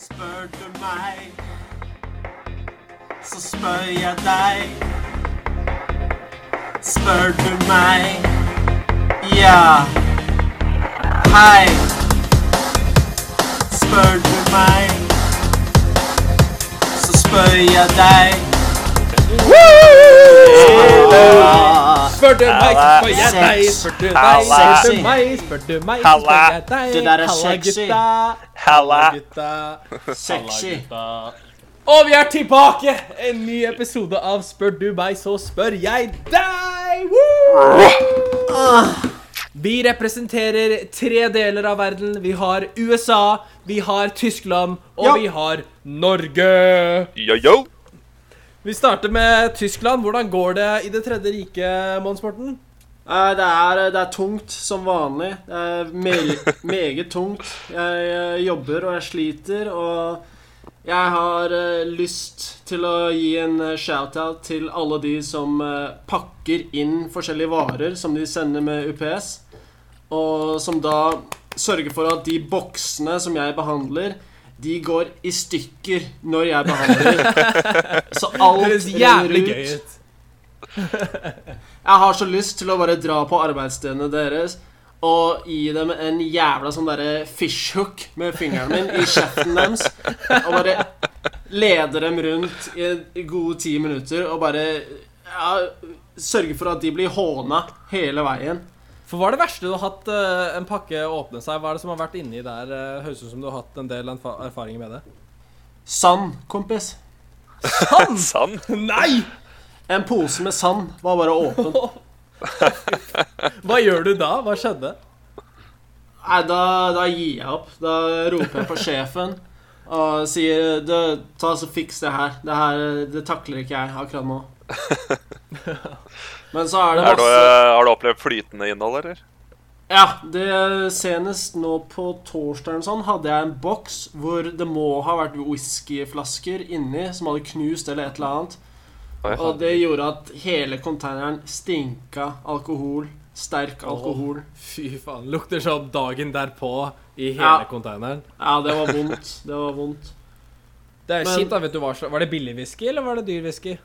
Spør du meg, så spør jeg deg. Spør du meg, ja. Hei. Spør du meg, så spør jeg deg. Spør du meg, så spør jeg deg. Spør du meg, spør du meg, spør du meg, så spør jeg deg. Det der er sexy. Halla. gutta. Sexy. Og vi er tilbake! En ny episode av Spør du meg, så spør jeg deg! Woo! Vi representerer tre deler av verden. Vi har USA, vi har Tyskland, og Ja. vi har Norge. Yo, yo. Vi starter med Tyskland. Hvordan går det i Det tredje riket, Mons Morten? Eh, Det er, det er tungt som vanlig. Det er meget, meget tungt. Jeg eh, jobber og jeg sliter, og jeg har eh, lyst til å gi en shout-out til alle de som pakker inn forskjellige varer som de sender med UPS, og som da sørger for at de boksene som jeg behandler, de går i stykker når jeg behandler. Så alt høres jævlig renner gøy ut. Jeg har så lyst til å bare dra på arbeidsstedene deres og gi dem en jævla sånn derre fishhook med fingeren min i kjeften deres. Og bare lede dem rundt i i gode ti minutter og bare ja, sørge for at de blir håna hele veien. For Hva er det verste du har hatt uh, en pakke åpne seg? Hva er det som har vært inni der? Uh, Høres ut som du har hatt en del erfa- erfaringer med det. Sand, kompis. Sand! sand? Nei! En pose med sand var bare åpen. Hva gjør du da? Hva skjedde? Nei, da, da gir jeg opp. Da roper jeg på sjefen og sier du, Ta så Fiks det her. Det her det takler ikke jeg akkurat nå. Men så er det Er du, har du opplevd flytende innhold, eller? Ja, det senest nå på torsdag sånn, hadde jeg en boks hvor det må ha vært whiskyflasker inni som hadde knust eller et eller annet. Og det gjorde at hele konteineren stinka alkohol. Sterk alkohol. Fy faen. Lukter sånn dagen derpå i hele Ja. Ja, det var vondt. Det var vondt. Det er Men- kjipt, da. vet du hva Var det billig whisky, eller var det dyr whisky?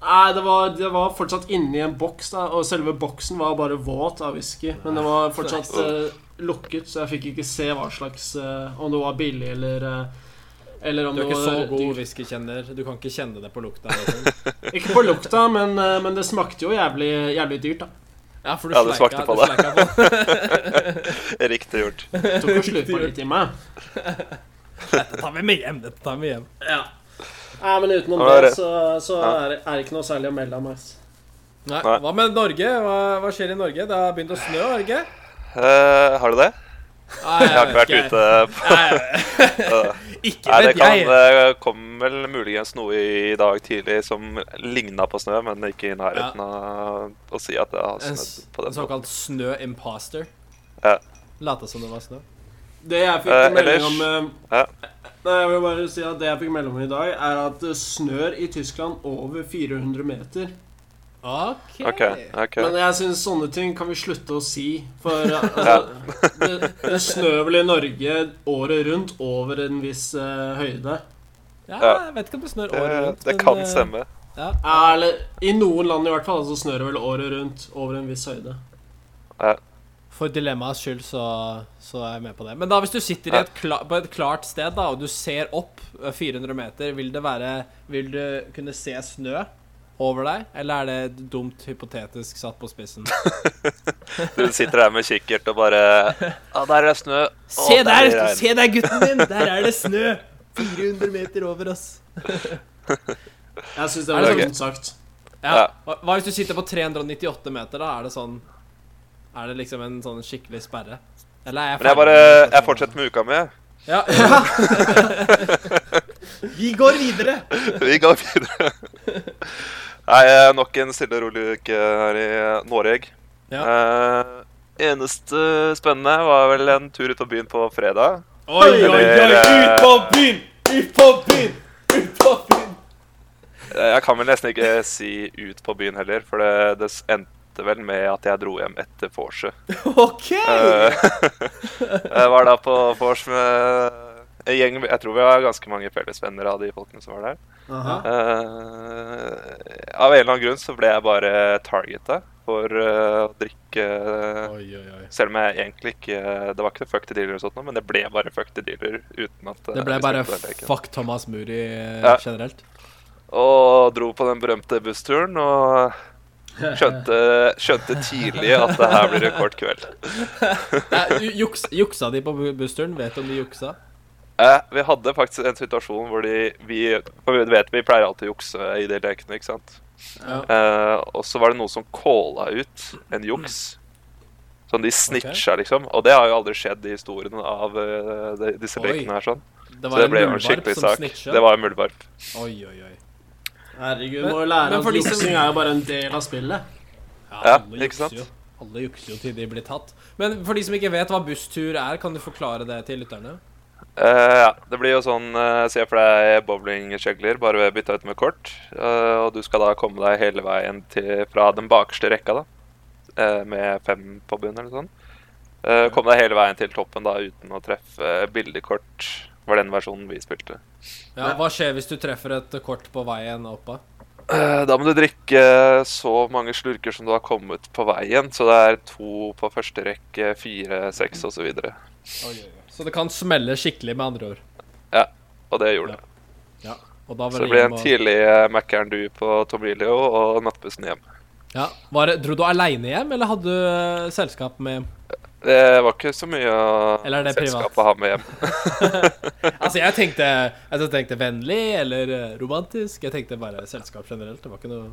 Nei, det var, det var fortsatt inni en boks, da, og selve boksen var bare våt av whisky. Men det var fortsatt uh, lukket, så jeg fikk ikke se hva slags uh, Om det var billig eller uh, Eller om Du er ikke så god whiskykjenner. Du kan ikke kjenne det på lukta. Ikke på lukta, men, men det smakte jo jævlig, jævlig dyrt, da. Ja, for du Ja, sleika, smakte på du det. på Riktig gjort. Tok og slurpa litt i meg. Dette tar vi med hjem. Dette tar vi med hjem. Ja. Nei, men utenom Ja, det så, så Ja. er, det- ikke noe særlig å melde om. ass. Nei, Nei. Hva med Norge? Hva, hva skjer i Norge? Det har begynt å snø, har det ikke? Uh, har du det? Nei, Jeg har ikke vært ute på ikke Nei, det vet kan, jeg. det kom vel muligens noe i dag tidlig som ligna på snø, men ikke i nærheten av å si at det har En, snødd på den måten. såkalt snø-imposter. Ja. Lata som det var snø. Det jeg fikk Eh, melding om eh, Ja. Nei, jeg vil bare si at Det jeg fikk melding om i dag, er at det snør i Tyskland over 400 meter. OK. okay, okay. Men jeg syns sånne ting kan vi slutte å si. For altså, det, det snør vel i Norge året rundt over en viss uh, høyde. Ja, Ja. jeg vet ikke om det snør Det, året rundt. det men, kan eh, stemme. Ja. Ja, Eller i noen land i hvert fall, så snør det vel året rundt over en viss høyde. For dilemmaets skyld så, så er jeg med på det. Men da hvis du sitter i et kla på et klart sted da, og du ser opp eh, 400 meter, vil det være Vil du kunne se snø over deg? Eller er det dumt hypotetisk satt på spissen? Du sitter der med kikkert og bare Ja, der er det snø. Å, Se der, der! Se der, gutten min! Der er det snø! 400 meter over oss. Jeg syns det Er var det dumt sagt. Ja. Hva hvis du sitter på 398 meter, da? Er det sånn Er det liksom en sånn skikkelig sperre? Eller er jeg Men jeg bare Jeg fortsetter med uka mi. jeg. Ja. Vi går videre! Vi går videre. Nei, nok en stille og rolig uke her i Norge. Ja. Eh, eneste spennende var vel en tur ut på byen på fredag. Oi, oi, oi! Eh, Ut på byen! Ut på byen! Ut på byen! Eh, Jeg kan vel nesten ikke si ut på byen heller, for det, det endte vel med at jeg dro hjem etter vorset. OK! Eh, jeg var da på vors med en gjeng Jeg tror vi har ganske mange fellesvenner av de folkene som var der. Eh, av en eller annen grunn så ble jeg bare targeta for uh, å drikke Oi, oi, oi. Selv om jeg egentlig ikke Det var ikke noe fuck the dealer, og sånt, men det ble bare fuck the dealer. uten at Det ble bare fuck Thomas Moody Ja. generelt. Og dro på den berømte bussturen og skjønte, skjønte tidlig at det her blir en kort kveld. Nei, juks, juksa de på bu- bussturen? Vet du om de juksa? Eh, vi hadde faktisk en situasjon hvor de vi, For vi vet vi pleier alltid å jukse i de lekene, ikke sant? Ja. Eh, og så var det noen som calla ut en juks. Sånn de snitcha, liksom. Og det har jo aldri skjedd i historien av uh, de, disse lekene her. sånn Det Så det ble en jo en skikkelig sak. snitcha? Det var en muldvarp. Oi, oi, oi. Herregud, Men- må jo lære at de som- juksing er jo bare en del av spillet. Ja, Ja, ikke sant? jo. Alle jukser jo til de blir tatt. Men for de som ikke vet hva busstur er, kan du forklare det til lytterne? Uh, ja, det blir jo sånn uh, Se for deg bowlingkjegler, bare bytta ut med kort. Uh, og du skal da komme deg hele veien til, fra den bakerste rekka, da. eh, med fem på bunnen eller sånn. Uh, komme deg hele veien til toppen da uten å treffe bildekort. Var den versjonen vi spilte. Ja, Hva skjer hvis du treffer et kort på veien oppa? da? Eh, må du drikke så mange slurker som du har kommet på veien. Så det er to på første rekke, fire, seks osv. Så, oi, oi. Så det kan smelle skikkelig, med andre ord. Ja, Og det gjorde det. Ja. Og da Så det ble en og- tidlig uh, Mækkern du på Tomilio og nattbussen hjem. Ja. Var det, dro du aleine hjem, eller hadde du eh, selskap med Det var ikke så mye av Eller er det privat? selskapet å ha med hjem. Altså, jeg tenkte, jeg tenkte vennlig eller eh, romantisk. Jeg tenkte bare selskap generelt. Det var ikke noe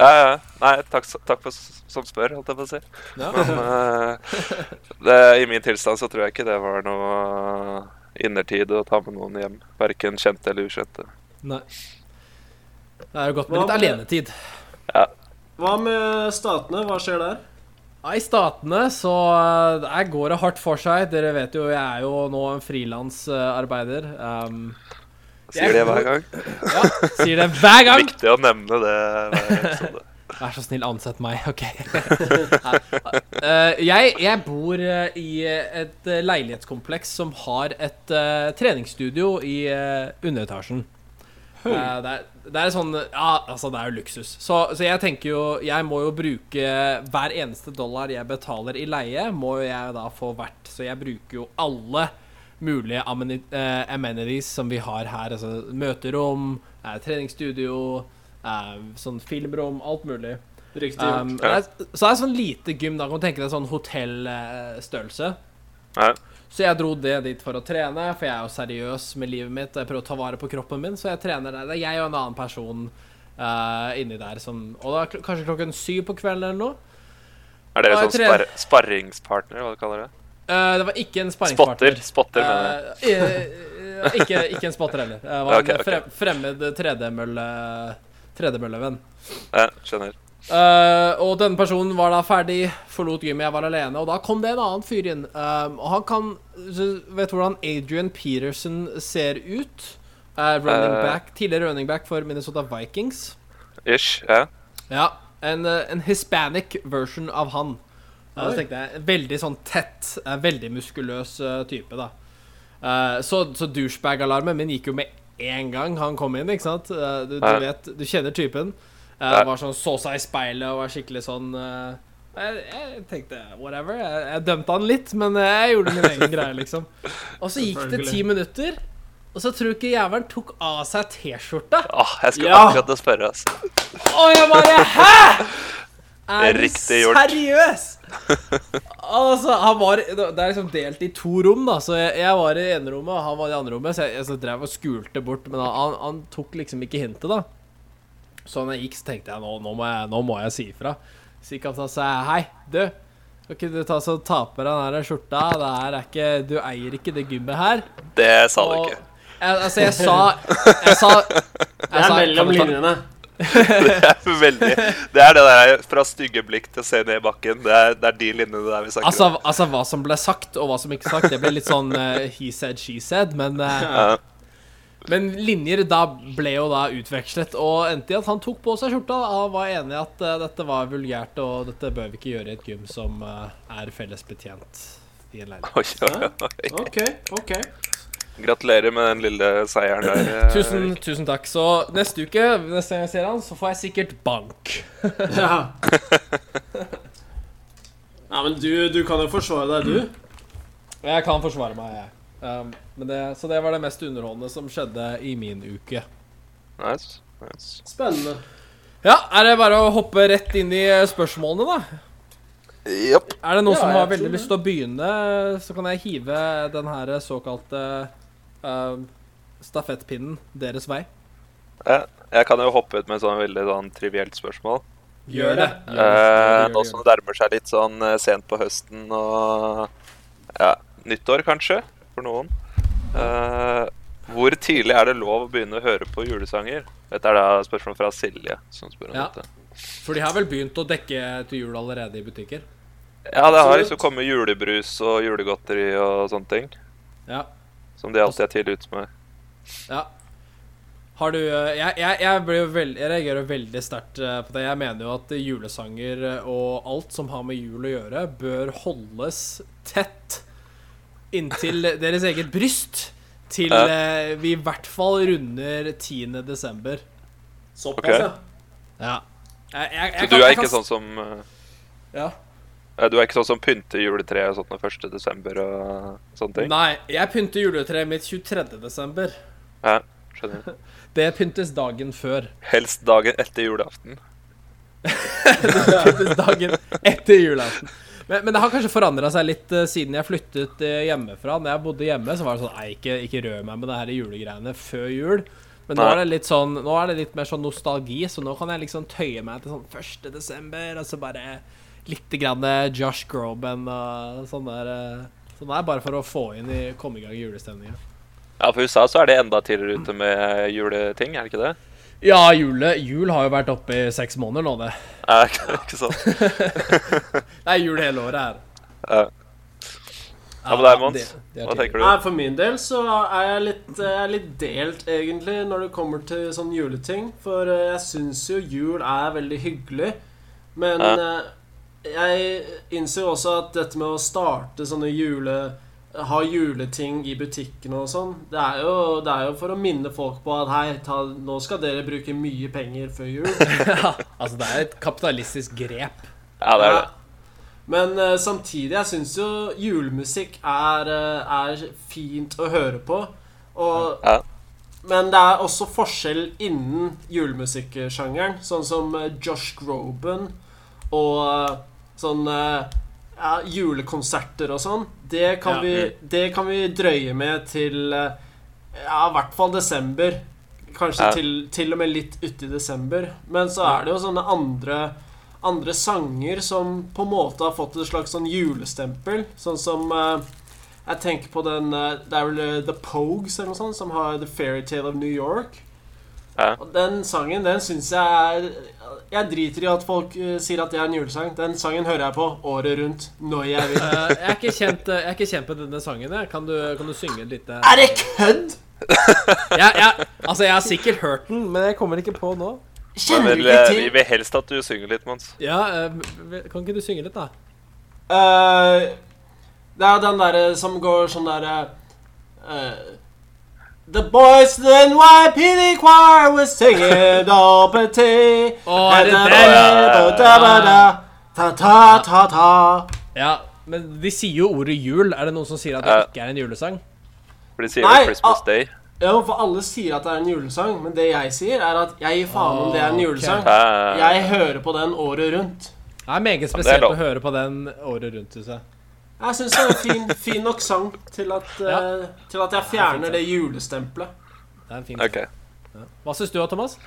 Ja, ja. Nei, takk, takk for som spør, holdt jeg på å si. ja. Men uh, det, i min tilstand så tror jeg ikke det var noe innertid å ta med noen hjem. Verken kjente eller ukjente. Nei. Det er jo godt med litt alenetid. alenetid. Hva med statene? Hva skjer der? Ja, I Statene så eh, der går det hardt for seg. Dere vet jo, jeg er jo nå en frilansarbeider. Um, Sier det hver gang. ja, sier det hver gang. Viktig å nevne det hver episode. Vær så snill, ansett meg. OK. Eh, jeg, jeg bor eh, i et leilighetskompleks som har et uh, treningsstudio i uh, underetasjen. Uh, det, er, det er sånn Ja, altså, det er jo luksus. Så, så jeg tenker jo Jeg må jo bruke hver eneste dollar jeg betaler i leie, må jo jeg da få verdt. Så jeg bruker jo alle mulige eh, amenities som vi har her. Altså møterom, eh, treningsstudio, eh, sånn filmrom, alt mulig. Riktig Um, det er, så det er sånn lite gym. Da kan du tenke deg sånn hotellstørrelse. Nei. Så jeg dro det dit for å trene, for jeg er jo seriøs med livet mitt. Jeg prøver å ta vare på kroppen min, så jeg trener der. Det er jeg og en annen person uh, inni der som Og da kanskje klokken syv på kvelden eller noe. Er dere sånn spar sparringspartner, hva du kaller det? Uh, det var ikke en sparringspartner. Spotter, spotter mener jeg. Eh, eh, ikke, ikke en spotter heller. Det var okay, en ok. frem, fremmed tredemølle tredemøllevenn. Ja, skjønner. Eh, og denne personen var da ferdig, forlot gymmet, jeg var alene, og da kom det en annen fyr inn. Um, og han kan Vet du hvordan Adrian Peterson ser ut? Er running Eh. back, tidligere running back for Minnesota Vikings. Ish. Ja. Ja, en, en hispanic version av han. Uh, så tenkte jeg, Veldig sånn tett, veldig muskuløs eh, type, da. Uh, så så douchebag-alarmen min gikk jo med en gang han kom inn, ikke sant? Du, du vet, du kjenner typen. Uh, Ja. var sånn, Så seg i speilet og var skikkelig sånn eh, jeg, jeg tenkte whatever. Jeg, jeg dømte han litt, men jeg gjorde min egen greie, liksom. Og så gikk det ti minutter, og så tror du ikke jævelen tok av seg T-skjorta. Åh, jeg skulle Ja. akkurat spørre, altså. Og jeg bare Hæ?! Er du seriøs? altså, han var Det er liksom delt i to rom, da. Så jeg, jeg var i ene rommet, og han var i andre rommet. Så jeg, jeg så drev og skulte bort, men han, han, han tok liksom ikke hintet, da. Så når jeg gikk, så tenkte jeg nå, nå, må, jeg, nå må jeg si ifra. Så gikk han og sa hei, du. Kan ikke du ta så ta på deg den skjorta? Det er ikke Du eier ikke det gymmet her. Det sa du Og- ikke. Jeg, altså, jeg sa Jeg sa jeg Det er sa- mellom linjene. Det er veldig Det er det der fra stygge blikk til å se ned i bakken. Det er, det er de linjene der vi snakker Altså, om. altså hva som ble sagt, og hva som ikke sagt, det ble litt sånn uh, he said, she said. Men, uh, Ja. Men linjer da ble jo da utvekslet, og endte i at han tok på seg skjorta. Han var enig i at uh, dette var vulgært, og dette bør vi ikke gjøre i et gym som uh, er felles betjent i en leilighet. Oi, oi, oi. OK, OK. Gratulerer med den lille seieren der. eh, Tusen, tusen takk. Så neste uke, neste gang jeg ser han, så får jeg sikkert bank. Ja. ja, men du, du kan jo forsvare deg, du. Jeg kan forsvare meg, jeg. Um, men det, så det var det mest underholdende som skjedde i min uke. Nice. nice. Spennende. Ja, er det bare å hoppe rett inn i eh, spørsmålene, da? Yep. Er det noen Ja, som har veldig lyst til å begynne, så kan jeg hive den her såkalte uh, stafettpinnen deres vei. Ja, jeg kan jo hoppe ut med et sånn veldig sånn trivielt spørsmål. Gjør det. Eh, nå som gjør det nærmer seg litt sånn eh, sent på høsten og ja, nyttår kanskje, for noen. Uh, hvor tidlig er det lov å begynne å høre på julesanger? Dette er da spørsmål fra Silje. som spør om Ja. dette. For de har vel begynt å dekke til jul allerede i butikker? Ja, det har liksom kommet julebrus og julegodteri og sånne ting. Ja. Som de alltid er tidlig ute med. ja. Har du eh, Jeg, jeg, jeg, blir veld, jeg reagerer veldig sterkt eh, på det. Jeg mener jo at julesanger og alt som har med jul å gjøre, bør holdes tett inntil deres eget bryst. Til Ja. eh, vi i hvert fall runder 10. desember. Såpass, Ok. ja. Jeg, jeg, jeg Så kan- du er jeg ikke sånn som eh, Ja. ja, Du er ikke sånn som pynter juletreet og sånt den 1. desember og sånne ting? Nei, jeg pynter juletreet mitt 23. desember. Ja, skjønner. Det pyntes dagen før. Helst dagen etter julaften. Pyntes dagen etter julaften. Men, men det har kanskje forandra seg litt uh, siden jeg flyttet uh, hjemmefra. Når jeg bodde hjemme, så var det sånn Nei, ikke, ikke rør meg med det her julegreiene før jul. Men nå er det litt sånn Nå er det litt mer sånn nostalgi, så nå kan jeg liksom tøye meg til sånn 1. desember, og så bare litt grann eh, Josh Groban og sånn der. Sånn der, bare for å få inn i komme i gang julestemninga. Ja, for USA så er det enda tidligere ute med juleting, er det ikke det? Ja, jule, jul har jo vært oppe i seks måneder nå, det. Ja, ikke, ikke sant? Det er jul hele året her. Ja. Ja, men det- er Mons. Hva tenker du? Nei, For min del så er jeg litt, jeg er litt delt, egentlig, når det kommer til sånn juleting. For eh, jeg syns jo jul er veldig hyggelig. Men Ja. eh, jeg innser jo også at dette med å starte sånne jule... Ha juleting i butikkene og sånn, det er, jo, det er jo for å minne folk på at hei, ta, nå skal dere bruke mye penger før jul. Ja, altså det er et kapitalistisk grep. Ja, det er det. Men uh, samtidig, jeg syns jo julemusikk er, uh, er fint å høre på. Og, Ja. Men det er også forskjell innen julemusikksjangeren. Sånn som uh, Josh Groban og sånn ja, julekonserter og sånn. Det kan, Ja. vi, det kan vi drøye med til eh, ja, i hvert fall desember. Kanskje Ja. til, til og med litt uti desember. Men så er det jo sånne andre andre sanger som på en måte har fått et slags sånn julestempel. Sånn som eh, Jeg tenker på den eh, Det er vel The Pogues eller noe sånt som har The Fairytale of New York. Ja. Og den sangen, den syns jeg er Jeg driter i at folk uh, sier at det er en julesang. Den sangen hører jeg på året rundt når jeg vil. Uh, jeg, er ikke kjent, jeg er ikke kjent med denne sangen. Jeg. Kan, du, kan du synge litt? Uh, Er det kødd?! Jeg, jeg, altså, jeg har sikkert hørt den, men jeg kommer ikke på nå. Kjenner du ikke til vi vil helst at du synger litt, Mons. Ja, eh, Kan ikke du synge litt, da? Eh, Det er den derre som går sånn derre eh, The boys in YPD choir was singing Doppety Å, er det? Ta-ta-ta-ta Ja, Men de sier jo ordet jul. Er det noen som sier at det ikke er en julesang? For de sier Nei, jo Christmas ah. Day. Ja, for alle sier at det er en julesang, men det jeg sier, er at jeg gir faen om det er en julesang. Jeg hører på den året rundt. Det er meget er spesielt å høre på den året rundt, syns jeg. Jeg syns det er en fin, fin nok sang til at, eh, Ja. til at jeg fjerner det julestempelet. Det er en fin Ok. Hva syns du, Thomas?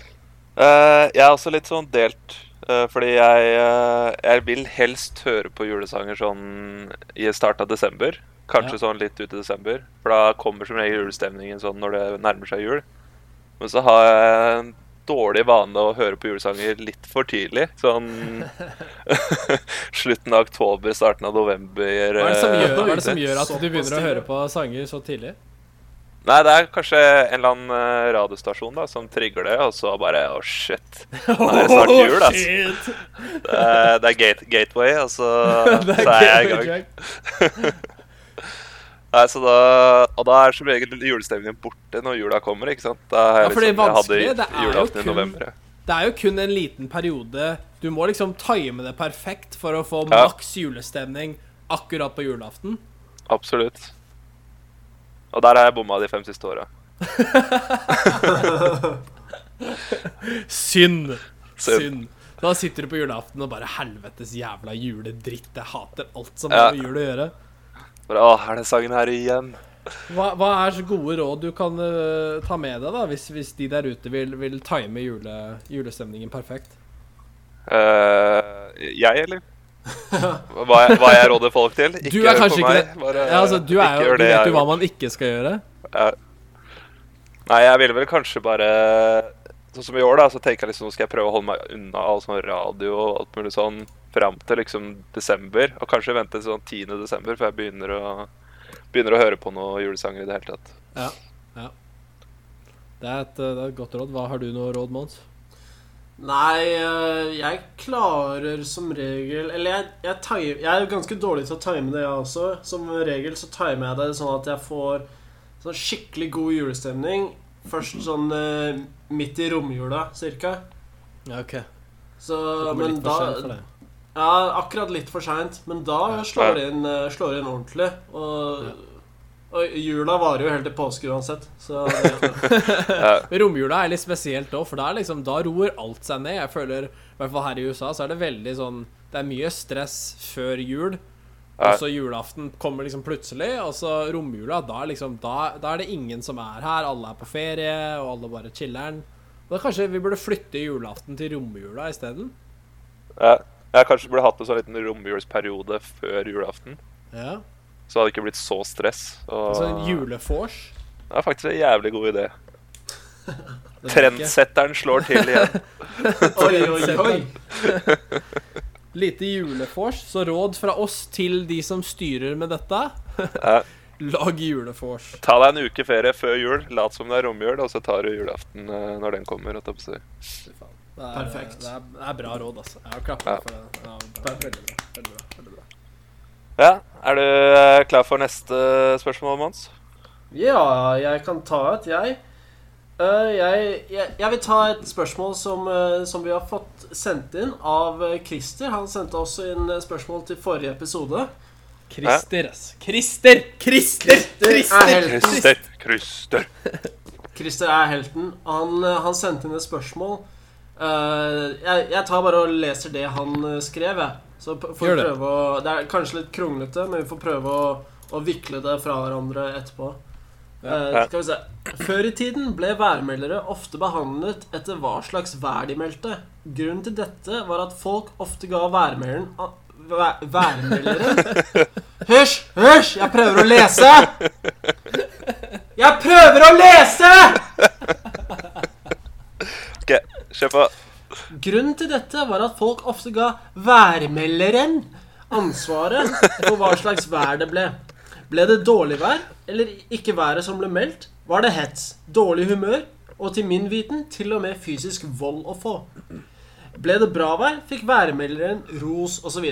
Uh, jeg er også litt sånn delt. Uh, fordi jeg, eh, jeg vil helst høre på julesanger sånn i starten av desember. Kanskje Ja. sånn litt ut i desember. For da kommer som regel julestemningen sånn når det nærmer seg jul. Men så har jeg dårlig vane å høre på julesanger litt for tidlig. Sånn slutten av oktober, starten av november. Hva er det som eh, gjør, hva er det som gjør at du begynner å høre på sanger så tidlig? Nei, det er kanskje en eller annen eh, radiostasjon da som trigger det, og så bare Å, shit. Nå er det snart jul, altså. Det er, det er gate, Gateway, og så, så er jeg i gang. Nei, så da, og da er som regel julestemningen borte når jula kommer, ikke sant? Da er Ja, for liksom, det er vanskelig. det er jo kun- november. ja. Det er jo kun en liten periode. Du må liksom time det perfekt for å få Ja. maks julestemning akkurat på julaften. Absolutt. Og der har jeg bomma de fem siste åra. Synd. Synd. Da sitter du på julaften og bare helvetes jævla juledritt. Jeg hater alt som har med jul å gjøre. Bare, Å, er det sangen her igjen? Hva, hva er så gode råd du kan uh, ta med deg, da, hvis, hvis de der ute vil, vil time jule, julestemningen perfekt? Uh, jeg, eller? Hva jeg, hva jeg råder folk til? Ikke Du er hør kanskje på ikke meg. det. Bare, Ja, altså, du, er jo, du vet jo hva man ikke skal gjøre. Uh, Nei, jeg ville vel kanskje bare Sånn som i år, da, så tenker jeg liksom skal jeg prøve å holde meg unna all sånn radio og alt mulig sånn fram til liksom desember. Og kanskje vente sånn 10. desember før jeg begynner å, begynner å høre på noen julesanger i det hele tatt. Ja. ja. Det, er et, eh, det er et godt råd. Hva Har du noe råd, Mons? Nei, øh, jeg klarer som regel Eller jeg, jeg, time, jeg er ganske dårlig til å time det, jeg også. Som regel så timer jeg det sånn at jeg får sånn skikkelig god julestemning. Først sånn øh, midt i romjula, cirka. Ja, OK. Så, Det men da Ja, akkurat litt for seint. Men da slår det inn, øh, slår inn ordentlig. Og, og jula varer jo helt til påske uansett, så Men Romjula er litt spesielt òg, for er liksom, da roer alt seg ned. Jeg føler, i hvert fall her i USA, så er det veldig sånn Det er mye stress før jul. Og så julaften kommer liksom plutselig, og så romjula, da er, liksom, da, da er det ingen som er her. Alle er på ferie, og alle bare chiller'n. Kanskje vi burde flytte julaften til romjula isteden? Ja, jeg kanskje burde hatt en sånn liten romjulsperiode før julaften. Ja. Så hadde det ikke blitt så stress. Og Altså en julefors. Det er faktisk en jævlig god idé. Er Trendsetteren slår til igjen. Oi, oi, oi. Lite julefors, så råd fra oss til de som styrer med dette. Lag julefors. Ta deg en uke ferie før jul, lat som det er romjul, og så tar du julaften eh, når den kommer. Det er, Perfekt. Det er, det er bra råd, altså. Jeg har klappa Ja. for det. Ja, bra. veldig bra. Veldig bra. Veldig bra. Ja, Er du eh, klar for neste spørsmål, Mons? Ja, jeg kan ta et, jeg. Uh, jeg, jeg. Jeg vil ta et spørsmål som, uh, som vi har fått sendt inn av Christer. Han sendte også inn spørsmål til forrige episode. Christer, ass. Christer! Christer! Christer er. Christer er helten. Han, han sendte inn et spørsmål. Eh, jeg, jeg tar bare og leser det han eh, skrev, jeg. Så får vi prøve å Det er kanskje litt kronglete, men vi får prøve å, å vikle det fra hverandre etterpå. Eh, Ja. skal vi se. Før i tiden ble værmeldere ofte behandlet etter hva slags vær de meldte. Grunnen til dette var at folk ofte ga værmelderen a- væ- Værmelderen Hysj! Hysj! Jeg prøver å lese! Jeg prøver å lese! Ok, kjør på. Grunnen til dette var at folk ofte ga værmelderen ansvaret for hva slags vær det ble. Ble det dårlig vær, eller ikke været som ble meldt, var det hets, dårlig humør og til min viten til og med fysisk vold å få. Ble det bra vær, fikk værmelderen ros osv.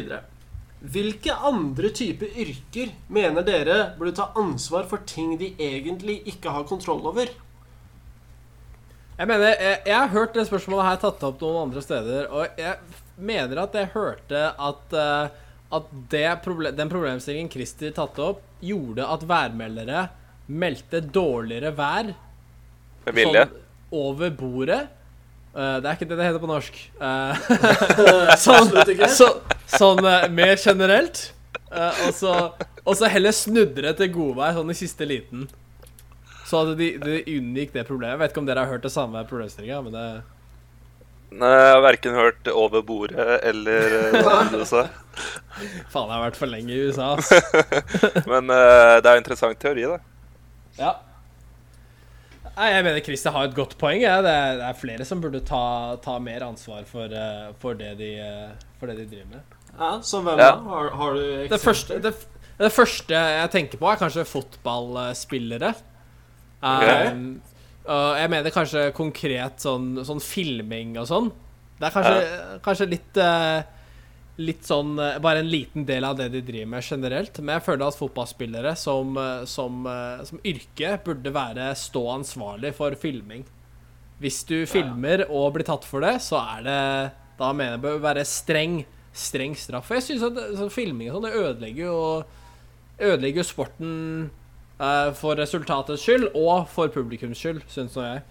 Hvilke andre typer yrker mener dere burde ta ansvar for ting de egentlig ikke har kontroll over? Jeg mener, jeg, jeg har hørt det spørsmålet her tatt opp noen andre steder, og jeg mener at jeg hørte at, uh, at det proble den problemstillingen Christer tatt opp, gjorde at værmeldere meldte dårligere vær Med vilje. sånn over bordet. Uh, det er ikke det det heter på norsk. Uh, sånn, så, sånn mer generelt. Og, så, og så heller snudde det til godvær sånn i siste liten. Så at de, de unngikk det problemet. Jeg vet ikke om dere har hørt det samme problemstillinga, men det Nei, Jeg har verken hørt over bordet eller hva du sa. Faen, jeg har vært for lenge i USA, altså. Men uh, det er en interessant teori, da. Ja. Nei, jeg mener Christer har et godt poeng. Ja. Det, er, det er flere som burde ta, ta mer ansvar for, uh, for, det de, uh, for det de driver med. Ja, Så hvem Ja. da? Har, har du Det første, det, det første jeg tenker på, er kanskje fotballspillere. Um, og jeg mener kanskje konkret sånn, sånn filming og sånn. Det er kanskje, kanskje litt uh, litt sånn eh, Bare en liten del av det de driver med generelt. Men jeg føler at fotballspillere som, eh, som, som yrke burde være stå ansvarlig for filming. Hvis du filmer og blir tatt for det, så er det Da mener jeg det bør være streng, streng straff. Jeg syns at sånn filming og sånn, det ødelegger jo Ødelegger jo sporten eh, for resultatets skyld og for publikums skyld, syns nå jeg.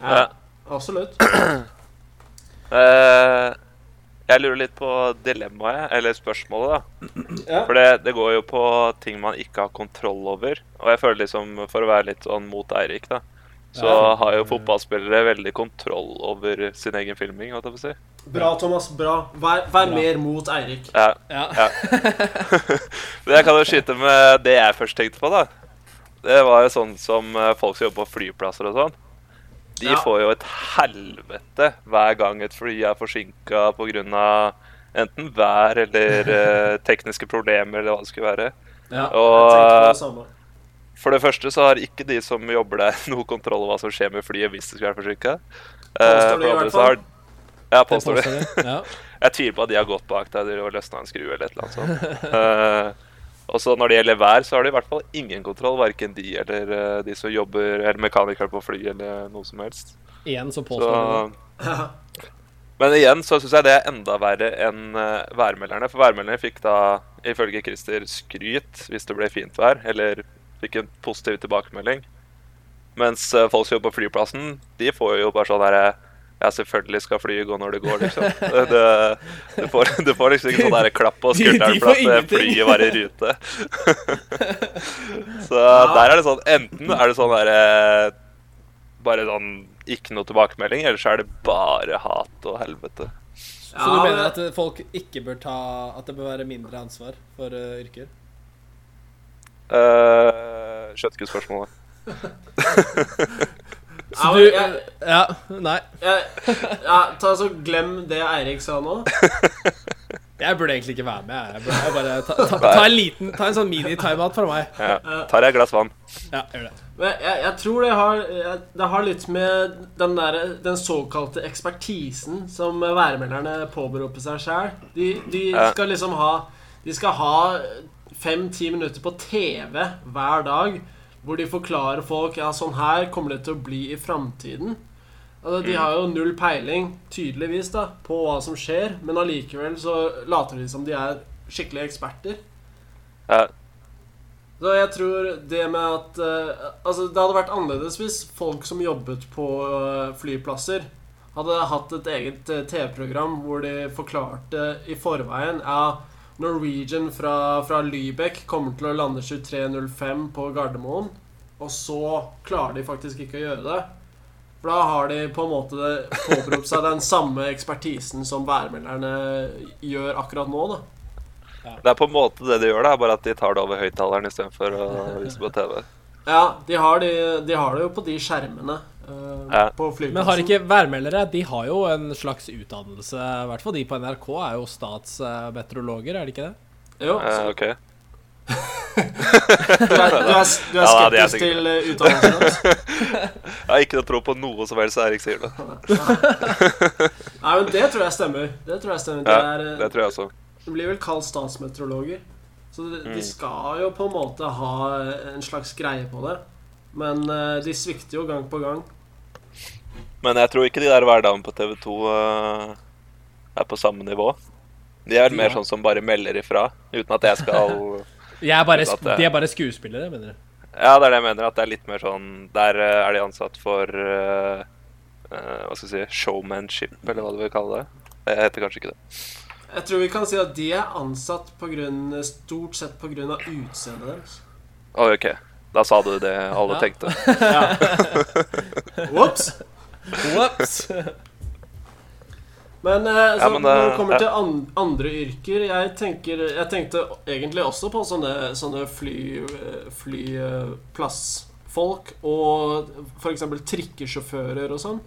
Ja. Absolutt. Uh, jeg lurer litt på dilemmaet, eller spørsmålet, da. Ja. For det, det går jo på ting man ikke har kontroll over. Og jeg føler liksom, for å være litt sånn mot Eirik, da, så Ja. har jo fotballspillere veldig kontroll over sin egen filming, Hva jeg si. Bra, Thomas. Bra. Vær, vær Bra. mer mot Eirik. Ja. Ja. ja. jeg kan jo skyte med det jeg først tenkte på, da. Det var jo sånn som eh, folk som jobber på flyplasser og sånn. De Ja. får jo et helvete hver gang et fly er forsinka pga. enten vær eller eh, tekniske problemer eller hva det skulle være. Ja. Jeg tenkte på Og det samme. For det første så har ikke de som jobber der, noe kontroll over hva som skjer med flyet hvis det skulle være forsinka. Påstår de i hvert fall. Ja, påstår de. jeg. Ja. Jeg tviler på at de har gått bak deg og løsna en skru eller et eller annet sånt. Eh, og så når det gjelder vær, så har de i hvert fall ingen kontroll, verken de eller eh, de som jobber eller mekanikere på fly eller noe som helst. Igjen så påstår så. Men igjen så syns jeg det er enda verre enn eh, værmelderne. For værmelderne fikk da ifølge Christer skryt hvis det ble fint vær, eller fikk en positiv tilbakemelding. Mens eh, folk som jobber på flyplassen, de får jo bare sånn herre ja, selvfølgelig skal flyet gå når det går, liksom. Det, det, du, får, du får liksom ikke sånn der klapp på De- de skulderen for at eh, flyet var i rute. Så der er det sånn Enten er det sånn derre Bare sånn ikke noe tilbakemelding, eller så er det bare hat og helvete. Så du mener at eh, folk ikke bør ta At det bør være mindre ansvar for eh, yrker? Uh, Skjønte ikke spørsmålet. Så Ja, du Ja, nei. Ja, ta så Glem det Eirik sa nå. Jeg burde egentlig ikke være med. jeg. Burde jeg bare ta, ta, ta en liten Ta en sånn mini-timeout fra meg. Ja. Tar jeg et glass vann? Ja, gjør det. Men jeg, jeg tror det har, det har litt med den, der, den såkalte ekspertisen som værmelderne påberoper seg sjøl. De, de skal liksom ha De skal ha fem-ti minutter på TV hver dag hvor de forklarer folk Ja, sånn her kommer det til å bli i framtiden. Altså, de har jo null peiling, tydeligvis, da på hva som skjer, men allikevel så later de som de er skikkelige eksperter. Ja. Så jeg tror det med at uh, Altså, det hadde vært annerledes hvis folk som jobbet på uh, flyplasser, hadde hatt et eget uh, TV-program hvor de forklarte i forveien Ja, Norwegian fra, fra Lybekk kommer til å lande 23.05 på Gardermoen, og så klarer de faktisk ikke å gjøre det. For da har de på en måte påberopt seg den samme ekspertisen som værmelderne gjør akkurat nå, da. Det er på en måte det de gjør, da, bare at de tar det over høyttaleren istedenfor å vise på TV. Ja, de har, de, de har det jo på de skjermene eh, Ja. på flyplassen. Men har ikke værmeldere De har jo en slags utdannelse. I hvert fall de på NRK er jo statsmeteorologer, er de ikke det? Jo, Uh, ok. du, er, du, er, du er Ja, er skeptisk sikkert til uh, utdannelsen deres? Jeg har ikke noe tro på noe som helst Erik sier det. Nei, men det tror jeg stemmer. Det tror jeg stemmer. Det, er, eh, det tror jeg også. de blir vel kalt statsmeteorologer. Så de, Mm. de skal jo på en måte ha en slags greie på det. Men eh, de svikter jo gang på gang. Men jeg tror ikke de der hverdagene på TV 2 uh, er på samme nivå. De er mer Ja. sånn som bare melder ifra, uten at jeg skal Jeg er bare, at de er bare skuespillere, mener du? Ja, det er det jeg mener. At det er litt mer sånn Der uh, er de ansatt for uh, eh, Hva skal jeg si Showmanship, eller hva du vil kalle det. Det heter kanskje ikke det. Jeg tror vi kan si at de er ansatt på grunn, stort sett pga. utseendet deres. Oi, OK. Da sa du det alle Ja. tenkte. Ops! Whoops! Men, eh, så, Ja, men, når eh, det kommer ja. til an andre yrker jeg, tenker, jeg tenkte egentlig også på sånne, sånne fly, flyplassfolk og f.eks. trikkesjåfører og sånn.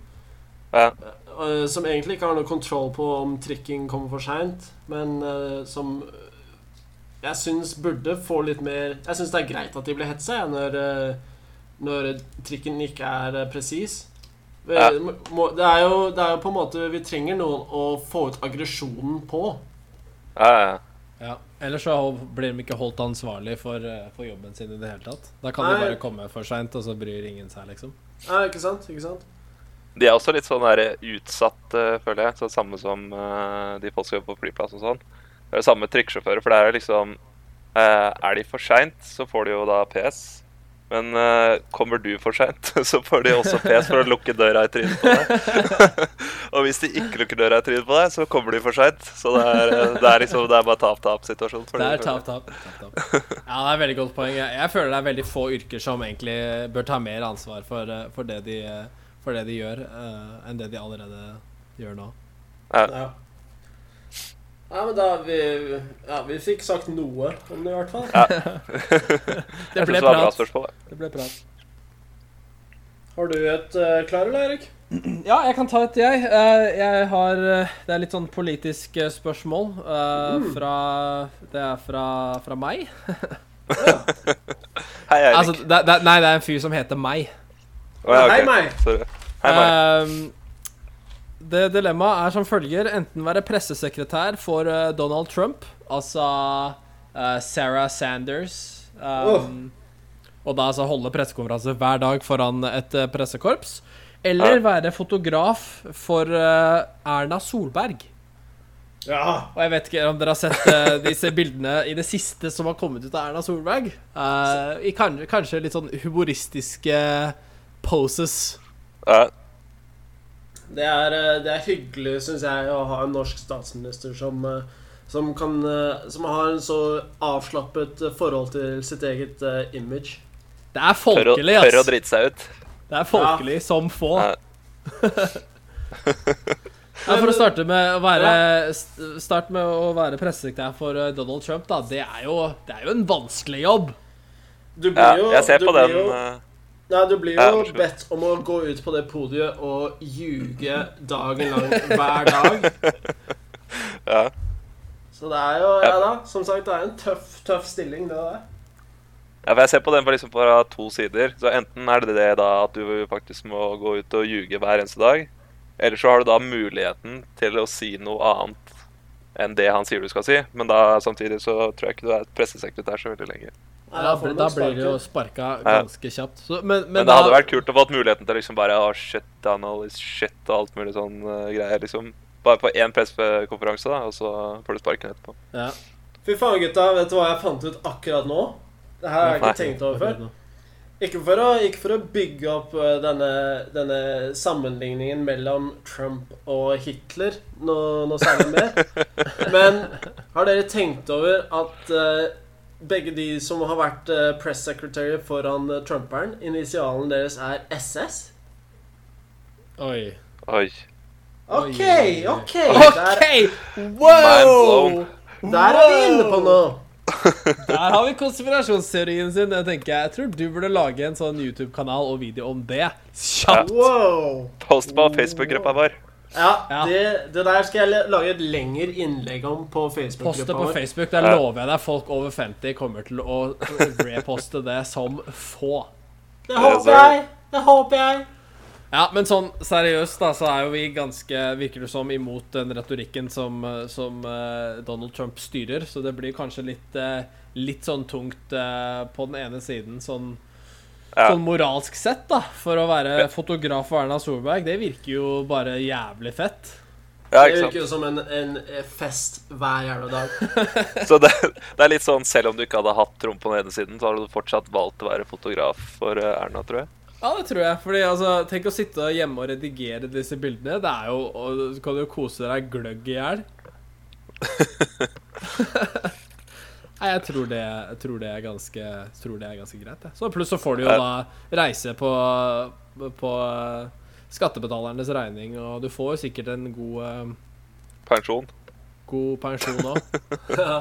Ja. eh, Som egentlig ikke har noe kontroll på om trikking kommer for seint, men eh, som jeg syns burde få litt mer Jeg syns det er greit at de blir hetsa når, eh, når trikken ikke er eh, presis. Vi, Ja. må, det, er jo, det er jo på en måte Vi trenger noen å få ut aggresjonen på. Ja, ja, ja. Ellers så blir de ikke holdt ansvarlig for, eh, for jobben sin i det hele tatt. Da kan de bare komme for seint, og så bryr ingen seg, liksom. Ja, ikke sant? Ikke sant? De er også litt sånn der utsatt, eh, føler jeg. Så samme som uh, de folk som jobber på flyplass og sånn. Det er det samme med trikkesjåfører, for det er liksom uh, Er de for seint, så får de jo da PS. Men uh, kommer du for seint, så får de også pes for å lukke døra i trynet på deg. og hvis de ikke lukker døra i trynet på deg, så kommer de for seint. Så det er, eh, det er liksom Det er bare tap-tap-situasjon. Det er tap, tap. tap, tap. Ja, det er veldig godt poeng. Jeg, jeg føler det er veldig få yrker som egentlig bør ta mer ansvar for, eh, for, det, de, for det de gjør, uh, enn det de allerede gjør nå. Ja. Ja, men da vi, ja, vi fikk sagt noe om det, i hvert fall. Det ble synes det bra prat. Det ble prat. Har du et uh, klar, eller, Erik? Ja, jeg kan ta et, jeg. Eh, jeg har eh, Det er litt sånn politisk spørsmål spørsmål mm. fra Det er fra, fra meg. Hei, Eirik. Altså, det, det, nei, det er en fyr som heter meg. Oh, ja, Hei, meg. Sorry. Hei, meg. Ehm, det dilemmaet er som følger. Enten være pressesekretær for eh, Donald Trump, altså uh, Sarah Sanders ehm, Og da altså holde pressekonferanse hver dag foran et eh, pressekorps. Eller Ja. være fotograf for uh, Erna Solberg. Ja. Og jeg vet ikke om dere har sett uh, disse bildene i det siste som har kommet ut av Erna Solberg. Uh, I kan, kanskje litt sånn humoristiske poses. Ja, Det er, eh, det er hyggelig, syns jeg, å ha en norsk statsminister som, eh, som, kan, eh, som har en så avslappet forhold til sitt eget image. Det er tør, å, folkelig, tør å ass. drite seg ut. Det er folkelig som få. Ja. Ja, for å starte med å være st- Start med å være pressesekretær for Donald Trump, da. Det er jo, det er jo en vanskelig jobb. Du blir Ja, jeg ser du på blir den Jo, nei, du blir jo bedt om å gå ut på det podiet og ljuge dagen lang hver dag. Ja. Så det er jo Ja da, som sagt, det er en tøff, tøff stilling, det der. Ja, for Jeg ser på den liksom fra to sider. Så Enten er det det da at du faktisk må gå ut og ljuge hver eneste dag, eller så har du da muligheten til å si noe annet enn det han sier du skal si. Men da samtidig så tror jeg ikke du er pressesekretær så veldig lenge. Nei, Da, blir- da blir det jo sparka ganske kjapt. Så, men, men, Men, det hadde vært kult å få muligheten til liksom bare Å, shit, all this shit og alt mulig sånn uh, greier, liksom. Bare på én pressekonferanse, da, og så får du sparken etterpå. ja. Fy faen, gutta. Vet du hva jeg fant ut akkurat nå? Det her har jeg ikke Nei. tenkt over før. Ikke for å, ikke for å bygge opp eh, denne, denne sammenligningen mellom Trump og Hitler noe, noe særlig mer. Men har dere tenkt over at eh, begge de som har vært uh, press secretary foran uh, Trumperen, initialen deres er SS? Oi. Oi. OK, Oi. OK. OK! Der, Wow! der er vi inne på noe. Der har vi konspirasjonsteorien sin. Jeg tenker jeg tror du burde lage en sånn YouTube-kanal og video om det. Kjapt! Wow. Post på Facebook-gruppa vår. Ja, Ja. Det, det der skal jeg lage et lengre innlegg om på Post det Facebook. Poste på. Facebook. Der lover jeg deg folk over 50 kommer til å reposte det som få. Det håper jeg. Det håper jeg. Ja, men sånn seriøst, da, så er jo vi ganske, virker det som, imot den retorikken som, som uh, Donald Trump styrer. Så det blir kanskje litt, uh, litt sånn tungt uh, på den ene siden, sånn, Ja. sånn moralsk sett, da. For å være fotograf for Erna Solberg. Det virker jo bare jævlig fett. Ja, Det ikke sant? virker jo som en, en fest hver jævla dag. Så det, det er litt sånn, selv om du ikke hadde hatt rom på den ene siden, så hadde du fortsatt valgt å være fotograf for eh, Erna, tror jeg. Ja, det tror jeg. Fordi altså, Tenk å sitte hjemme og redigere disse bildene. Det er jo og Du kan jo kose deg gløgg i hjel. Nei, jeg tror det, jeg tror det er ganske tror det er ganske greit. Jeg. Så Pluss så får du jo da reise på, på eh, skattebetalernes regning, og du får jo sikkert en god, eh, Pensjon. god pensjon òg. Ja,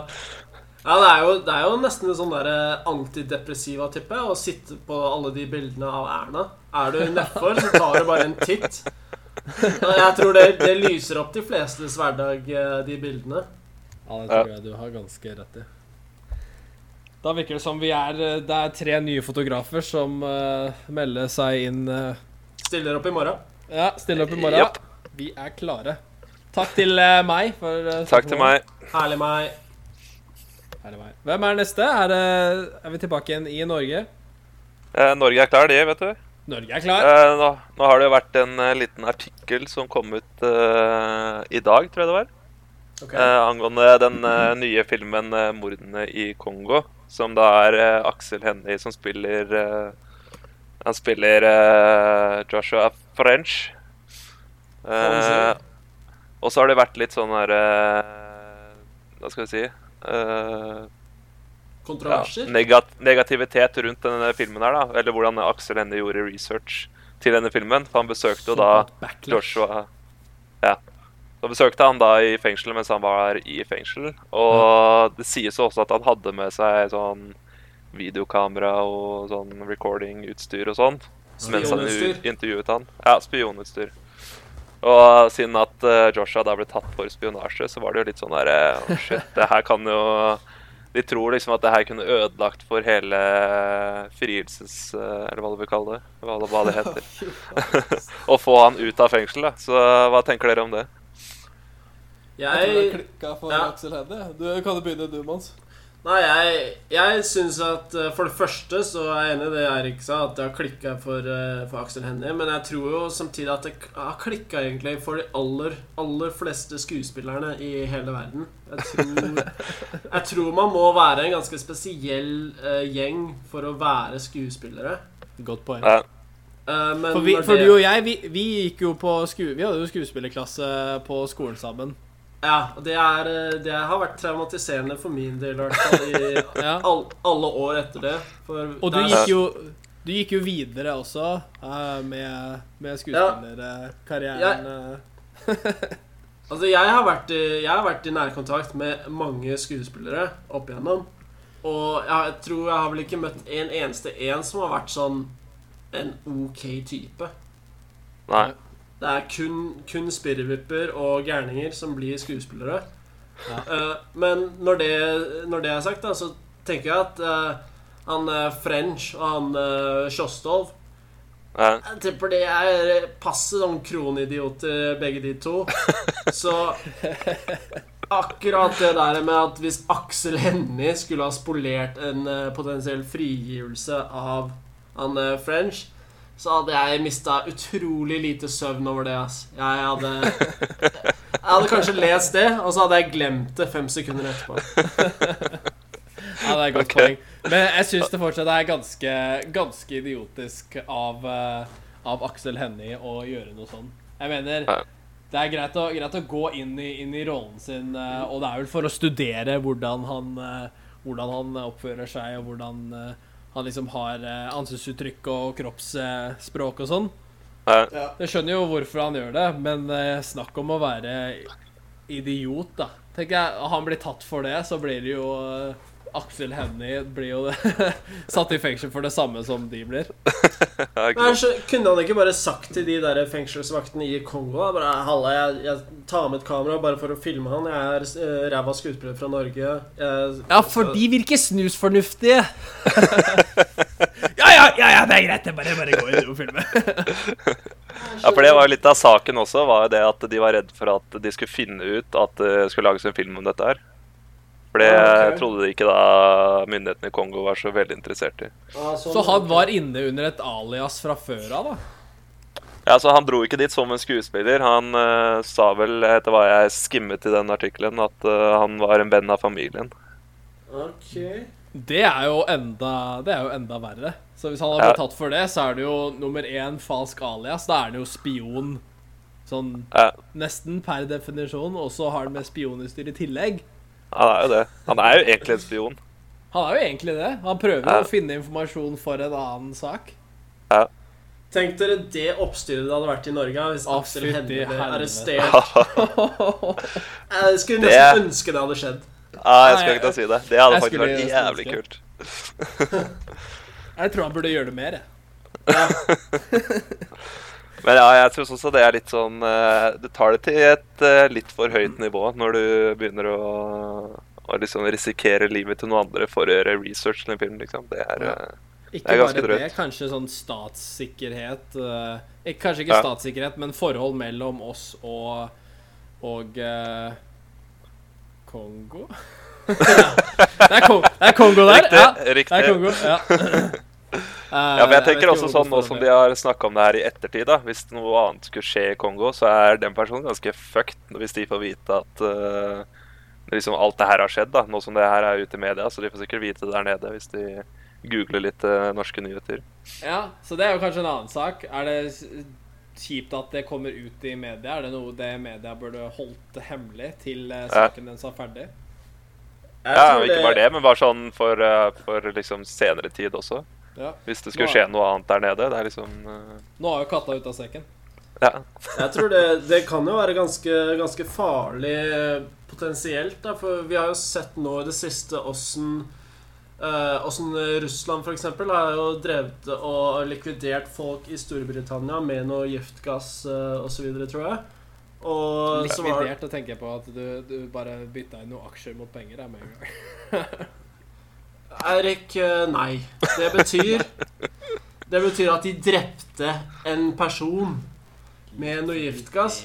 ja det, er jo, det er jo nesten en sånn der eh, antidepressiva type å sitte på alle de bildene av Erna. Er du nedfor, så tar du bare en titt. Jeg tror det, det lyser opp de flestes hverdag, de bildene. Ja, det tror jeg du har ganske rett i. Da virker det som vi er eh, Det er tre nye fotografer som uh, melder seg inn Uh, Stiller opp i morgen. Ja, stille opp i morgen. Yep. Vi er klare. Takk til uh, meg. For, Takk til meg. Herlig meg. Herlig er meg. Hvem er neste? Er, det- er vi tilbake igjen i Norge? Eh, Norge er klar, det, vet du. Norge er klar. Eh, nå, nå har det jo vært en liten artikkel som kom ut i dag, tror jeg det var. Okay. Eh, angående den eh, nye filmen eh, 'Mordene i Kongo'. Som da er uh, Aksel Hennie som spiller uh, Han spiller uh, Joshua French. Eh, og så har det vært litt sånn eh, Hva skal vi si Kontroverser? ja, negat negativitet rundt denne filmen her, da. Eller hvordan Aksel Hennie gjorde research til denne filmen. For han besøkte jo da. Joshua. Så besøkte han da i fengsel mens han var i fengsel. Og det sies også at han hadde med seg sånn videokamera og sånn recording-utstyr og sånn. Mens han intervjuet han. Ja, spionutstyr. Og siden at eh, Joshua da ble tatt for spionasje, så var det jo litt sånn derre oh, Shit, det her kan jo De tror liksom at det her kunne ødelagt for hele frielses... eh, Eller hva du vil kalle det. Hva, hva det heter. Å få han ut av fengsel, da. Så hva tenker dere om det? Jeg klikka for Ja. Aksel Hennie. Du kan jo begynne, du, Mons. Nei, jeg, jeg syns at eh, For det første så er jeg enig i det Eirik sa, at det har klikka for, eh, for Aksel Hennie. Men jeg tror jo samtidig at det har klikka egentlig for de aller, aller fleste skuespillerne i hele verden. Jeg tror, jeg tror man må være en ganske spesiell uh, gjeng for å være skuespillere. Godt poeng. Ja, Uh, men For, vi, for det- du og jeg, vi, vi gikk jo på sku, Vi hadde jo skuespillerklasse på skolen sammen. Ja, og det, er, eh, det har vært traumatiserende for min del, i hvert fall. I Ja. all, alle år etter det. For Og du gikk jo Du gikk jo videre også uh, med, med skuespillerkarrieren. Ja. Altså, jeg har, vært i, jeg har vært i nærkontakt med mange skuespillere opp igjennom. Og jeg tror jeg har vel ikke møtt en eneste en som har vært sånn en ok type. nei. Det er kun, kun spirrevipper og gærninger som blir skuespillere. Ja. Eh, men når det, når det er sagt, da, så tenker jeg at uh, han uh, French og han uh, Kjostolv Ja. Jeg tipper de er passe sånn kronidioter, begge de to. Så akkurat det der med at hvis Aksel Hennie skulle ha spolert en eh, potensiell frigivelse av han eh, French, så hadde jeg mista utrolig lite søvn over det. ass. Jeg hadde Jeg hadde kanskje lest det, og så hadde jeg glemt det fem sekunder etterpå. Ja, det er et godt okay. poeng. Men jeg syns det fortsatt er ganske, ganske idiotisk av, eh, av Aksel Hennie å gjøre noe sånn. Jeg mener Det er greit å, greit å gå inn i, inn i rollen sin, eh, og det er vel for å studere hvordan han, eh, hvordan han oppfører seg, og hvordan han liksom har eh, ansiktsuttrykk og kroppsspråk og sånn. Ja. Jeg skjønner jo hvorfor han gjør det, men eh, snakk om å være idiot, da. Tenker jeg, Han blir tatt for det, så blir det jo eh, Aksel Hennie blir jo satt i fengsel for det samme som de blir. Sant? så Kunne han ikke bare sagt til de der fengselsvaktene i Kongo bare, Halla, jeg, jeg tar med et kamera bare for å filme han. Jeg er uh, ræva skuespiller fra Norge. Jeg, Ja, for de virker snusfornuftige. ja, ja, ja, ja, det er greit. Det er bare, bare gå inn og filme. Ja, for det var jo litt av saken også, var jo det at de var redd for at de skulle finne ut at det skulle lages en film om dette her. For det okay. trodde de ikke da myndighetene i Kongo var så veldig interessert i. Ah, sånn, Så han var inne under et alias fra før av, da? Ja, så Han dro ikke dit som en skuespiller. Han uh, sa vel, etter hva jeg skimmet i den artikkelen, at uh, han var en venn av familien. Ok. Det er jo enda, det er jo enda verre. Så hvis han har blitt tatt for det, så er det jo nummer én falsk alias. Da er han jo spion sånn Ja, nesten per definisjon, og så har han med spionutstyr i tillegg. Han er jo det. Han er jo egentlig en spion. Han er jo egentlig det. Han prøver Ja. å finne informasjon for en annen sak. Ja. Tenk dere det oppstyret det hadde vært i Norge hvis Å, Aksel Hennie ble arrestert. Jeg skulle Det- nesten ønske det hadde skjedd. Ja, jeg skal Nei, ikke ta si det. Det hadde jeg faktisk vært jævlig ønske. kult. Jeg tror han burde gjøre det mer, jeg. Men ja, jeg tror også det er litt sånn eh, Du tar det til et eh, litt for høyt nivå når du begynner å, å liksom risikere livet til noen andre for å gjøre research til en film, liksom. Det er Ja. eh, Ikke Det er ganske bare det, kanskje sånn statssikkerhet Kanskje ikke Ja. statssikkerhet, men forhold mellom oss og og eh, Kongo? det, Kong, det er Kongo der. Riktig. Ja, det er Kongo. Ja. Eh, Ja, men jeg tenker jeg også sånn, nå som de har snakka om det her i ettertid, da. Hvis noe annet skulle skje i Kongo, så er den personen ganske fucked hvis de får vite at uh, liksom alt det her har skjedd, da. Nå som det her er ute i media, så de får sikkert vite det der nede hvis de googler litt uh, norske nyheter. Ja, så det er jo kanskje en annen sak. Er det kjipt at det kommer ut i media? Er det noe det media burde holdt hemmelig til Ja. saken deres var ferdig? Jeg Ja, ikke bare det, men bare sånn for, for liksom senere tid også. Ja. Hvis det skulle skje noe annet der nede. Det er liksom uh... Nå er jo katta ute av sekken. Ja. Jeg tror det, det kan jo være ganske, ganske farlig eh, potensielt. Da, for vi har jo sett nå i det siste åssen eh, åssen Russland f.eks. har jo drevet og likvidert folk i Storbritannia med noe giftgass uh, osv., tror jeg. Og så var Likvidert å tenke på at du, du bare bytta inn noen aksjer mot penger. Er med en gang. Eirik, eh, nei. Det betyr Det betyr at de drepte en person med noe giftgass.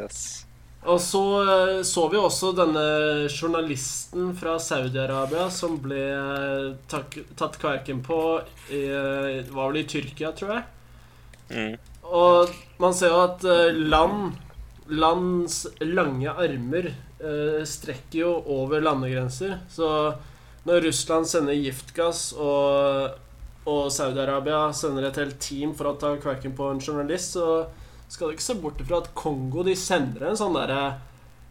yes. Og så eh, så vi også denne journalisten fra Saudi-Arabia som ble eh, tatt kverken på i, var vel i Tyrkia, tror jeg. Mm. Og man ser jo at land Lands lange armer strekker jo over landegrenser. Så når Russland sender giftgass, og, og Saudi-Arabia sender et helt team for å ta kverken på en journalist, så skal du ikke se bort ifra at Kongo de sender en sånn derre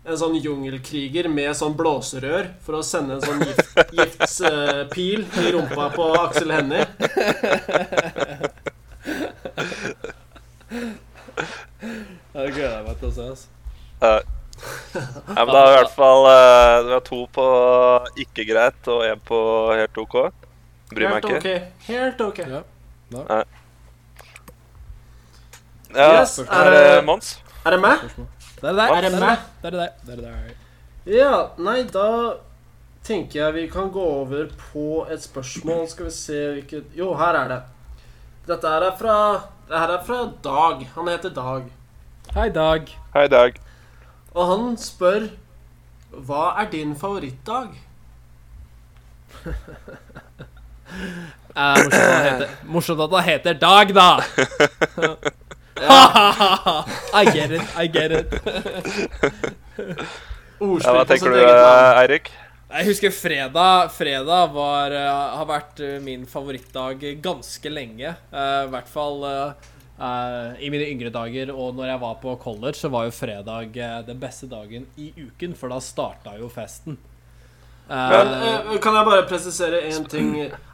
en sånn jungelkriger med sånn blåserør for å sende en sånn gift, giftspil i rumpa på Aksel Hennie. Det gleder jeg meg til å se. Altså. Eh, ja, men da er i hvert fall Vi har var to på ikke greit og én på helt OK. Bryr meg Helt ikke. ok. Helt ok. Ja. Ja, Yes, er det det- Mons? Er det meg? Det er det deg. Er det meg? Det er det deg. Det er det. Ja, nei, da tenker jeg vi kan gå over på et spørsmål. Skal vi se hvilket Jo, her er det. Dette her er fra Det her er fra Dag. Han heter Dag. Hei, Dag. Hei, Dag. Og han spør Hva er din favorittdag? Eh, morsomt, at han heter, morsomt at han heter Dag, da! I get it, I get it. Ja, hva tenker du, eh, Eirik? Jeg husker fredag. Fredag var, eh, har vært eh, min favorittdag ganske lenge. I hvert fall eh, eh, i mine yngre dager. Og når jeg var på college, så var jo fredag uh, den beste dagen i uken, for da starta jo festen. Uh, Men, eh, kan jeg bare presisere én ting?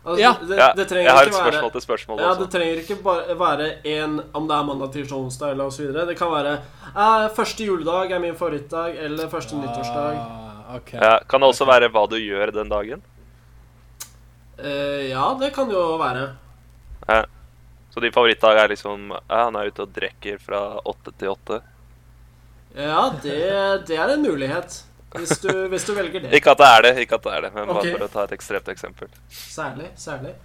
Altså, Ja. det, Ja, det trenger jeg har et spørsmål være til spørsmålet Ja, også. Det trenger ikke bare være en om det er mandag, tirsdag, onsdag eller osv. Det kan være eh, første juledag er min favorittdag, eller første nyttårsdag. Okay. Ja, kan det også være hva du gjør den dagen? Eh, ja, det kan jo være. Så din favorittdag er liksom ja, Han er ute og drikker fra åtte til åtte. Ja, det, det er en mulighet. Hvis du, hvis du velger det. Ikke at det er det, ikke at det er det, men Ok. bare for å ta et ekstremt eksempel. Særlig. Særlig.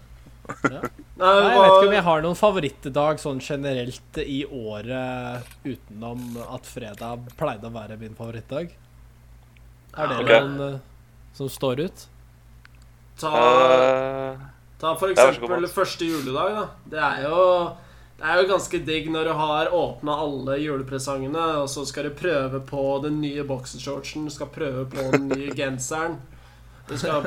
Ja. Nei, jeg vet ikke om jeg har noen favorittdag sånn generelt i året utenom at fredag pleide å være min favorittdag. Er det okay. noen eh, som står ut? ta, Eh, ta for eksempel første juledag, da. Det er jo det er jo ganske digg når du har åpna alle julepresangene, og så skal du prøve på den nye boksershortsen, du skal prøve på den nye genseren. Du skal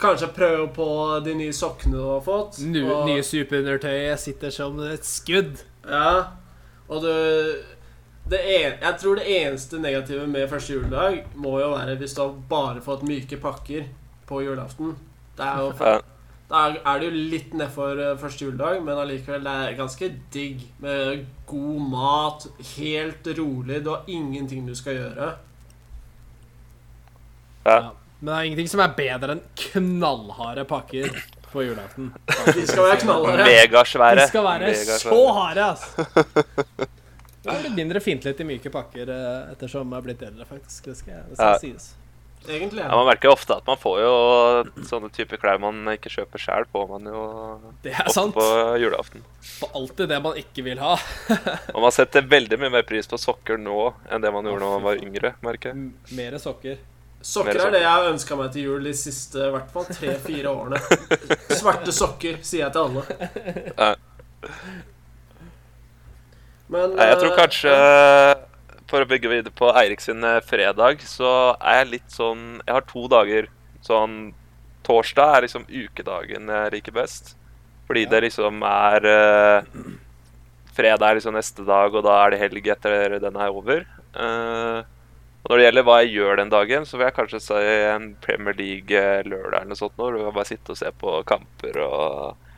kanskje prøve på de nye sokkene du har fått. Nye, og- Nye superundertøyet sitter som et skudd. Ja, og du det en, Jeg tror det eneste negative med første juledag må jo være hvis du har bare fått myke pakker på julaften. Det er jo ja. Da er det jo litt nedfor eh, første juledag, men allikevel det er ganske digg med god mat, helt rolig. Du har ingenting du skal gjøre. Ja. Ja. Men det er ingenting som er bedre enn knallharde pakker på julaften. De skal være knallharde. Megasvære. De skal være så harde, altså. Det er blitt mindre fiendtlig til myke pakker eh, ettersom jeg har blitt eldre, faktisk. Det skal, det skal Ja. sies. Egentlig. Ja. Man merker jo ofte at man får jo sånne typer klær man ikke kjøper sjøl, får man jo Det er sant. på julaften. For alltid det man ikke vil ha. Og man setter veldig mye mer pris på sokker nå enn det man gjorde da man var yngre, merker jeg. Mere sokker. Sokker er det jeg har ønska meg til jul de siste i hvert fall tre-fire årene. Svarte sokker, sier jeg til alle. Men Nei, Jeg tror eh, kanskje For å bygge videre på Eirik sin eh, fredag, så er jeg litt sånn Jeg har to dager. Sånn Torsdag er liksom ukedagen jeg liker best. Fordi det liksom er uh, Fredag er liksom neste dag, og da er det helg etter den er over. Uh, og når det gjelder hva jeg gjør den dagen, så vil jeg kanskje si en Premier League-lørdag eller noe sånt. Når du kan bare sitte og se på kamper og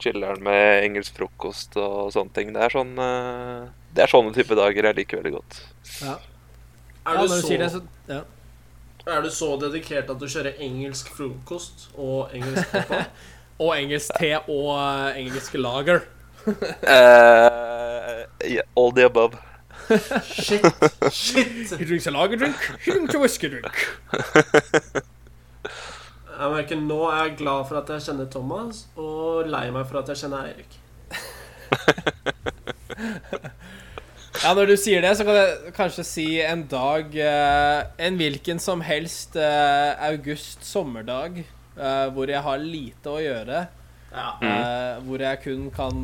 chiller'n med engelsk frokost og sånne ting. Det er sånn eh, Det er sånne type dager jeg liker veldig godt. Ja. er, du så, det, så ja. er du så dedikert at du kjører engelsk frokost og engelsk pappa? Og engelsk te og uh, engelsk lager. uh, yeah, all the above. Shit! Shit! He drinks a lager drink, he drinks a whisky drink. Jeg merker Nå er jeg glad for at jeg kjenner Thomas, og lei meg for at jeg kjenner Eirik. Ja, når du sier det, så kan jeg kanskje si en dag eh, En hvilken som helst eh, august sommerdag eh, hvor jeg har lite å gjøre. Ja. eh, hvor jeg kun kan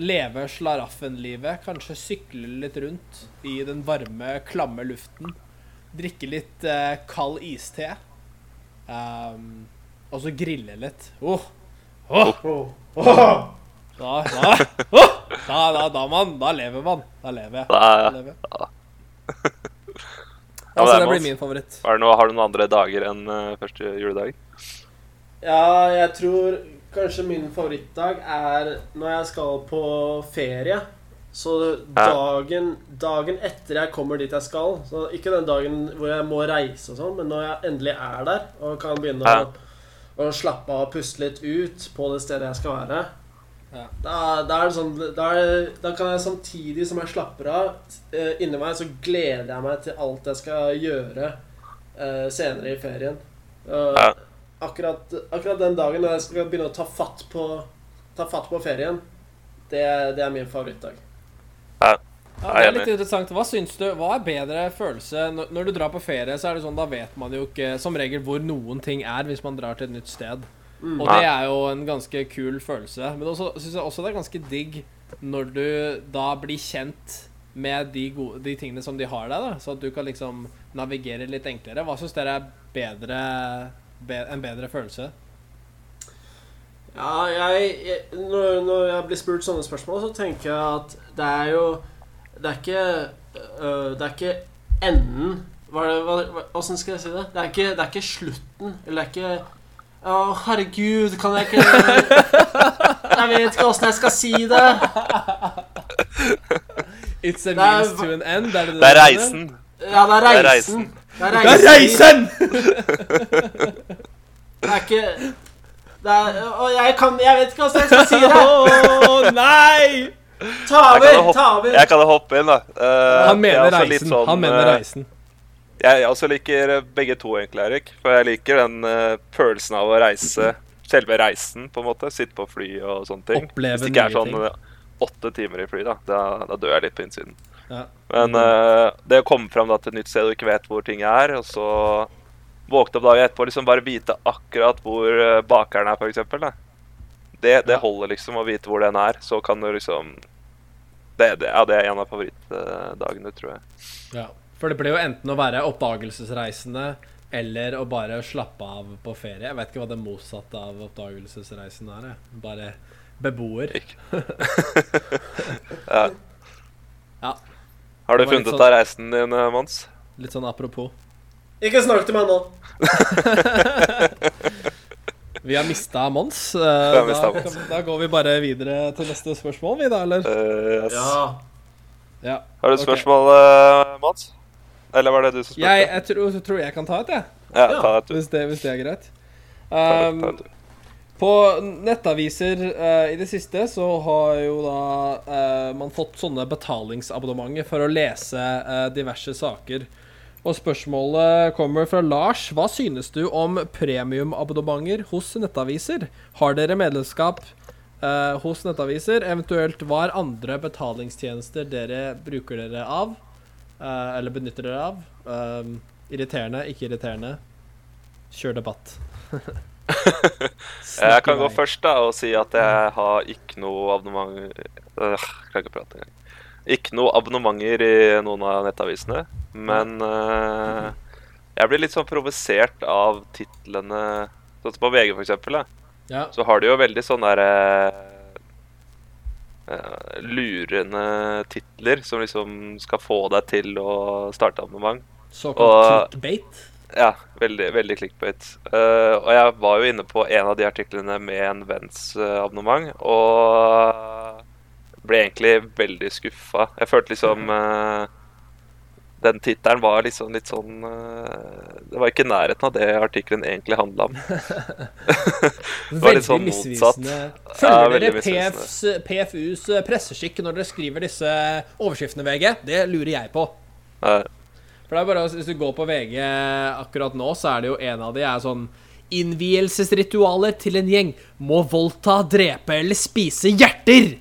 leve slaraffenlivet. Kanskje sykle litt rundt i den varme, klamme luften. Drikke litt kald iste. Um, og så grille litt. Åh, åh, Oh. Oh. da, da, da, da, da, man, da lever man. Da lever jeg. Da, Da lever jeg. Ja, Altså, det blir min favoritt. er det noe, har du noen andre dager enn uh, første juledag? Ja, jeg tror kanskje min favorittdag er når jeg skal på ferie. Så dagen, dagen etter jeg kommer dit jeg skal Så Ikke den dagen hvor jeg må reise og sånn, men når jeg endelig er der og kan begynne å, å slappe av og puste litt ut på det stedet jeg skal være. Ja. Da, da er det sånn da, er, da kan jeg samtidig som jeg slapper av, eh, inni meg så gleder jeg meg til alt jeg skal gjøre uh, senere i ferien. Uh, Ja. akkurat, akkurat den dagen når jeg skal begynne å ta fatt på, ta fatt på ferien, det, det er min favorittdag. Ja, det er er litt interessant. Hva syns du, hva er bedre følelse når, når du drar på ferie? Så er det sånn, Da vet man jo ikke som regel hvor noen ting er hvis man drar til et nytt sted. Mm. Og det er jo en ganske kul følelse. Men også syns jeg også det er ganske digg når du da blir kjent med de, gode, de tingene som de har der, da, så at du kan liksom navigere litt enklere. Hva syns dere er bedre, be, en bedre følelse? Ja, jeg, jeg når, når jeg blir spurt sånne spørsmål, så tenker jeg at det er jo Det er ikke øh, Det er ikke enden Hvordan skal jeg si det? Det er ikke, det er ikke slutten. Eller det er ikke Å, herregud, kan jeg ikke Jeg vet ikke åssen jeg skal si det. It's a means to an end? Er det det Det er reisen. Ja, det er Det er reisen. Det er Det er reisen! Det er ikke det er, og jeg, kan, jeg vet ikke åssen jeg skal si det. Å nei! Ta Jeg kan over! hoppe- Ta over! Jeg kan hoppe inn, da. Uh, Han er mener reisen. sånn, Han mener eh, reisen. Jeg, jeg også liker eh, begge to, egentlig, Erik. For jeg liker den uh, følelsen av å reise. Selve reisen, på en måte. Sitte på fly og sånne ting. Oppleve Hvis det ikke er sånn eh, åtte timer i fly, da. Da, da dør jeg litt på innsiden. Ja. Men uh, det å komme fram da, til et nytt sted og ikke vet hvor ting er, og så våkne opp dagen etterpå og liksom bare vite akkurat hvor bakeren er, eksempel. Det, det holder liksom å vite hvor den er. Så kan du liksom det, det, Ja, det er en av favorittdagene, tror jeg. Ja. For det blir jo enten å være oppdagelsesreisende eller å bare slappe av på ferie. Jeg vet ikke hva det motsatte av oppdagelsesreisen er. Jeg. Bare beboer. Ja. Ja. Har du funnet ut sånn- av reisen din, eh, Mons? Litt sånn apropos. Ikke snakk til meg nå. Vi har mista Mons. eh, Da, mistet Mons. da går vi bare videre til neste spørsmål, vi da, eller? Uh, yes. Ja. Ja. Har du et okay. spørsmål, eh, Mons? Eller var det du som spurte? Jeg, jeg tror, tror jeg kan ta et, jeg. Ja, ta et. Hvis det, hvis det er greit. Ta et, Um, ta et. På nettaviser uh, i det siste så har jo da uh, man fått sånne betalingsabonnementer for å lese uh, diverse saker. Og spørsmålet kommer fra Lars. Hva synes du om premiumabonnementer hos nettaviser? Har dere medlemskap eh, hos nettaviser? Eventuelt hva er andre betalingstjenester dere bruker dere av? Eh, eller benytter dere av? Um, irriterende, ikke irriterende? Kjør debatt. Jeg kan gå først da og si at jeg har ikke noe abonnement øh, klarer ikke prate engang. Ikke noe abonnementer i noen av nettavisene. Men øh, jeg blir litt sånn provosert av titlene Sånn som på VG, for eksempel. Da. Ja. Så har de jo veldig sånn derre øh, lurende titler som liksom skal få deg til å starte abonnement. Såkalt Og- clickbait. Ja, veldig, veldig clickbait. Uh, og jeg var jo inne på en av de artiklene med en venns eh, abonnement, og ble egentlig veldig skuffa. Jeg følte liksom eh, Den tittelen var liksom litt sånn eh, Det var ikke i nærheten av det artikkelen egentlig handla om. var Veldig litt sånn motsatt. Følger dere PFs, PFUs eh, presseskikk når dere skriver disse overskriftene, VG? Det lurer jeg på. Eh, For det er bare, Hvis du går på VG akkurat nå, så er det jo en av de er sånn Innvielsesritualer til en gjeng må voldta, drepe eller spise hjerter.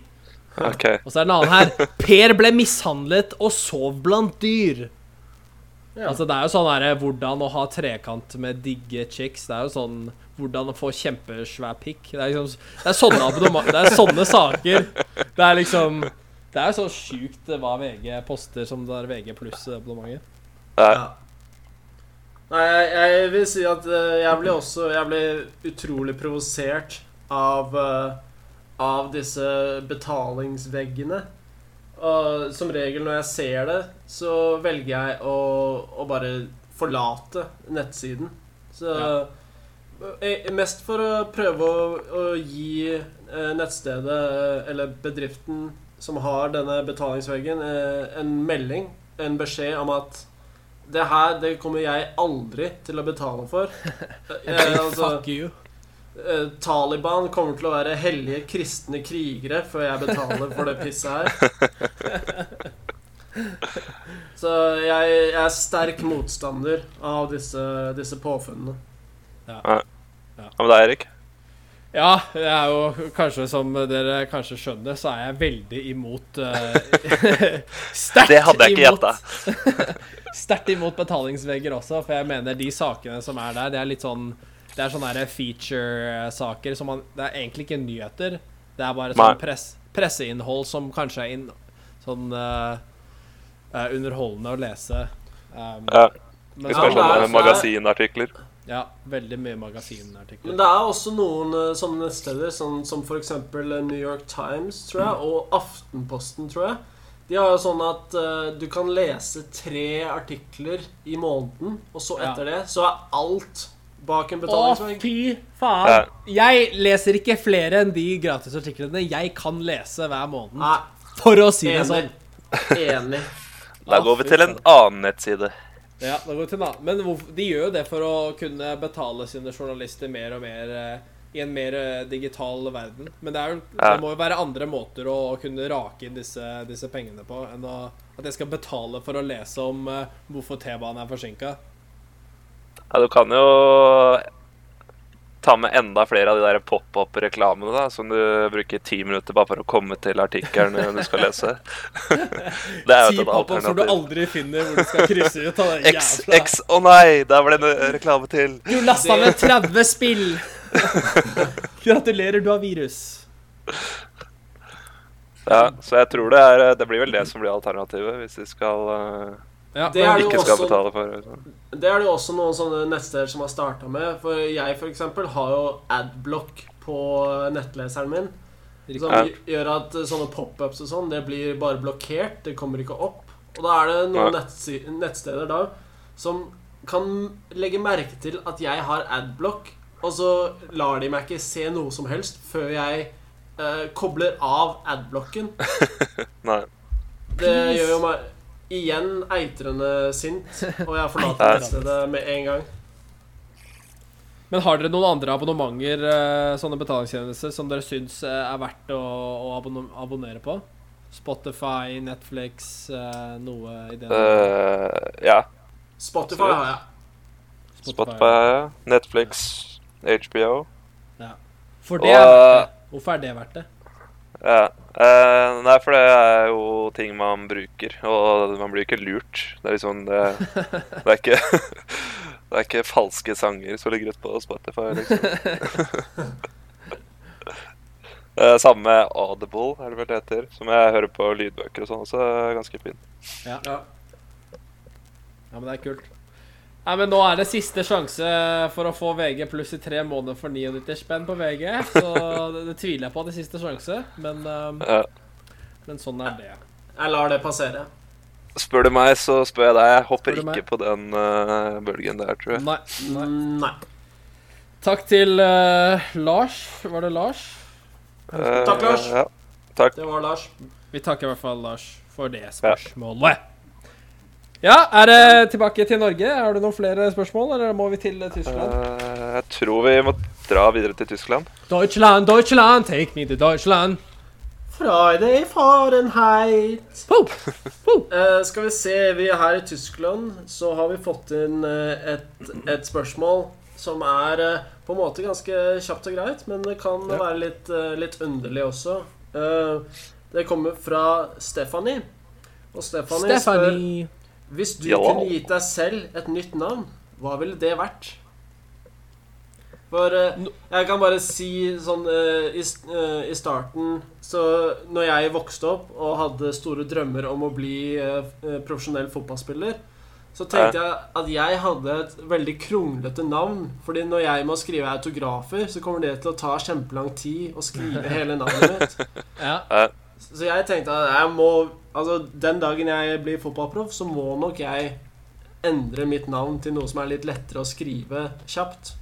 OK. Og så er det en annen her. Per ble mishandlet og sov blant dyr. Ja. Altså Det er jo sånn her hvordan å ha trekant med digge chicks. Det er jo sånn hvordan å få kjempesvær pikk. Det er liksom Det er sånne Det er sånne saker. Det er liksom Det er jo så sjukt hva VG poster som det er VG pluss-abonnementet. Ja. Nei, jeg, jeg vil si at eh, jeg blir også Jeg blir utrolig provosert av eh, Av disse betalingsveggene. Og som regel når jeg ser det, så velger jeg å, å bare forlate nettsiden. Så eh, Mest for å prøve å, å gi eh, nettstedet eh, eller bedriften som har denne betalingsveggen, eh, en melding, en beskjed om at det her det kommer jeg aldri til å betale for. Jeg, altså, Fuck you. Eh, Taliban kommer til å være hellige kristne krigere før jeg betaler for det pisset her. Så jeg, jeg er sterk motstander av disse, disse påfunnene. Hva med deg, Erik? Ja, jeg er jo kanskje som dere kanskje skjønner, så er jeg veldig imot uh, Sterkt Det hadde jeg ikke gjetta. Sterkt imot betalingsvegger også, for jeg mener de sakene som er der, det er litt sånn Det er sånne feature-saker som man Det er egentlig ikke nyheter. Det er bare sånn press, presseinnhold som kanskje er inn, sånn uh, uh, underholdende å lese. Um, Ja, men, vi skal skjønne sånne magasinartikler. ja, veldig mye magasinartikler. Men det er også noen eh, sånne nettsteder, sånn, som f.eks. New York Times, tror jeg, og Aftenposten, tror jeg. De har jo sånn at uh, du kan lese tre artikler i måneden, og så Ja. etter det så er alt bak en Å, fy faen! Jeg leser ikke flere enn de gratisartiklene jeg kan lese hver måned. Nei, For å si det sånn. Enig. Da går vi til en annen nettside. Ja, da går vi til en annen. Men hvorfor- de gjør jo det for å kunne betale sine journalister mer og mer eh, i en mer eh, digital verden. Men det, er jo, Ja. det må jo være andre måter å kunne rake inn disse, disse pengene på enn å, at jeg skal betale for å lese om eh, hvorfor T-banen er forsinka. Ja, du kan jo ta med enda flere av de der pop-up-reklamene da, som du bruker ti minutter bare for å komme til artikkelen du skal lese. Det er jo et pop-up som du aldri finner hvor du skal krysse ut av det X, X, å nei, der var det en reklame til. Du lasta ned 30 spill! Gratulerer, du har virus. Ja, så jeg tror det er Det blir vel det som blir alternativet, hvis de skal eh, Ja, Det er ikke skal også- betale for det. Det er det også noen sånne nettsteder som har starta med. For jeg eksempel har jo adblock på nettleseren min. Som Ja. gjør at sånne pop-ups og sånn, det blir bare blokkert. Det kommer ikke opp. Og da er det noen Ja. nettsteder da som kan legge merke til at jeg har adblock, og så lar de meg ikke se noe som helst før jeg eh, kobler av adblocken. Nei. Det gjør jo meg igjen eitrende sint, og jeg forlater Ja. nettstedet med en gang. Men har dere noen andre abonnementer, eh, sånne betalingstjenester, som dere syns eh, er verdt å, å abonno- abonnere på? Spotify, Netflix, eh, noe i den uh, ja. Spotify har jeg. Spotify, ja. Netflix, HBO. For det er verdt det. Hvorfor er det verdt det? Ja. Eh, nei, for det er jo ting man bruker, og man blir ikke lurt. Det er liksom Det, det er ikke Det er ikke falske sanger som ligger ute på Spotify, liksom. Eh, Samme med Audible, er det vel det heter. Som jeg hører på lydbøker og sånn også. Ganske fin. Ja. Ja. ja, men det er kult. Nei, men Nå er det siste sjanse for å få VG pluss i tre måneder for 99 spenn på VG. Så det, det tviler jeg på at det er siste sjanse, men, um, Ja. men sånn er det. Jeg lar det passere. Spør du meg, så spør jeg deg. Jeg hopper meg? ikke på den uh, bølgen der, tror jeg. Nei. nei. Nei. Takk til uh, Lars. Var det Lars? Uh, Takk, Lars. Ja. Det var Lars. Vi takker i hvert fall Lars for det spørsmålet. Ja, er det tilbake til Norge? Har du noen flere spørsmål, eller må vi til eh, Tyskland? Uh, jeg tror vi må dra videre til Tyskland. Deutschland, Deutschland, take me to Deutschland. Friday Fahrenheit. Pop. Pop. Uh, skal vi se, vi er her i Tyskland, så har vi fått inn eh, et, et spørsmål som er eh, på en måte ganske kjapt og greit, men det kan Ja. være litt, eh, litt underlig også. Uh, det kommer fra Stephanie. Og Stephanie, spør Stephanie. Hvis du Ja. kunne gitt deg selv et nytt navn, hva ville det vært? For eh, jeg kan bare si sånn eh, i, eh, I starten Så når jeg vokste opp og hadde store drømmer om å bli profesjonell fotballspiller, så tenkte jeg at jeg hadde et veldig kronglete navn. Fordi når jeg må skrive autografer, så kommer det til å ta kjempelang tid å skrive hele navnet mitt. Ja. Så jeg tenkte at jeg må Altså, den dagen jeg blir fotballproff, så må nok jeg endre mitt navn til noe som er litt lettere å skrive kjapt.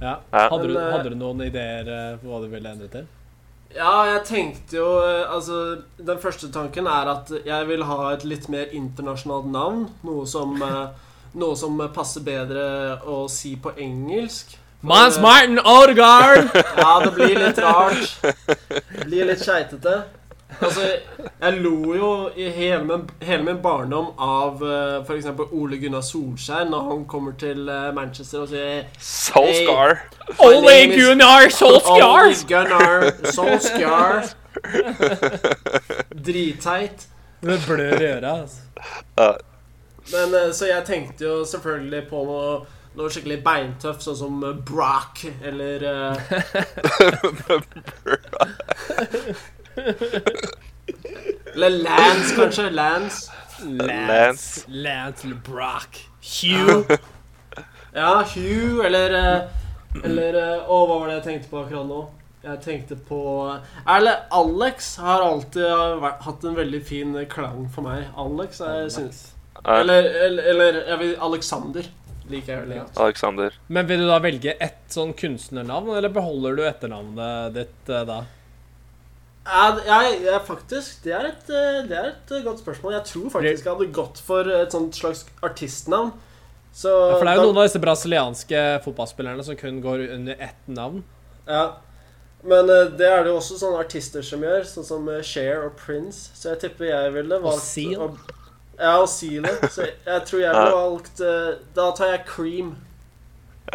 ja. Hadde, du, Men, eh, hadde du noen ideer eh, på hva du ville endre til? Ja, jeg tenkte jo eh, Altså, den første tanken er at jeg vil ha et litt mer internasjonalt navn. Noe som eh, Noe som passer bedre å si på engelsk. Mans eh, Martin Odegaard! Ja, det blir litt rart. Det blir litt skeitete. Altså, jeg lo jo i hele min, hele min barndom av uh, f.eks. Ole Gunnar Solskjær når han kommer til eh, Manchester og sier Solskar. Ole Gunnar Solskjær! Ole Gunnar Solskjær. Dritteit. Det blør i øra. Altså. Men eh, Så jeg tenkte jo selvfølgelig på noe, noe skikkelig beintøft, sånn som eh, Brock eller eh, Eller Lance, kanskje. Lance. Lance. Lance LeBrock. Hugh. Ja, Hugh eller eh, Eller eh, Å, hva var det jeg tenkte på akkurat nå? Jeg tenkte på Eller Alex har alltid eh, hatt en veldig fin klang for meg. Alex, jeg syns Eller, eller, eller jeg vil, Alexander liker jeg veldig godt. Alexander. Men vil du da velge ett sånn kunstnernavn, eller beholder du etternavnet ditt eh, da? Ja, jeg, jeg, faktisk, det er, et, eh, det er et eh, godt spørsmål. Jeg tror faktisk jeg hadde gått for et sånt slags artistnavn. Så Ja, for det er jo da- noen av disse brasilianske fotballspillerne som kun går under ett navn. Ja. Men eh, det er det jo også sånne artister som gjør, sånn som eh, Cher og Prince. Så jeg tipper jeg ville valgt Seal. å- Ja, og Seal. Så jeg, jeg tror jeg ville valgt eh, Da tar jeg Cream.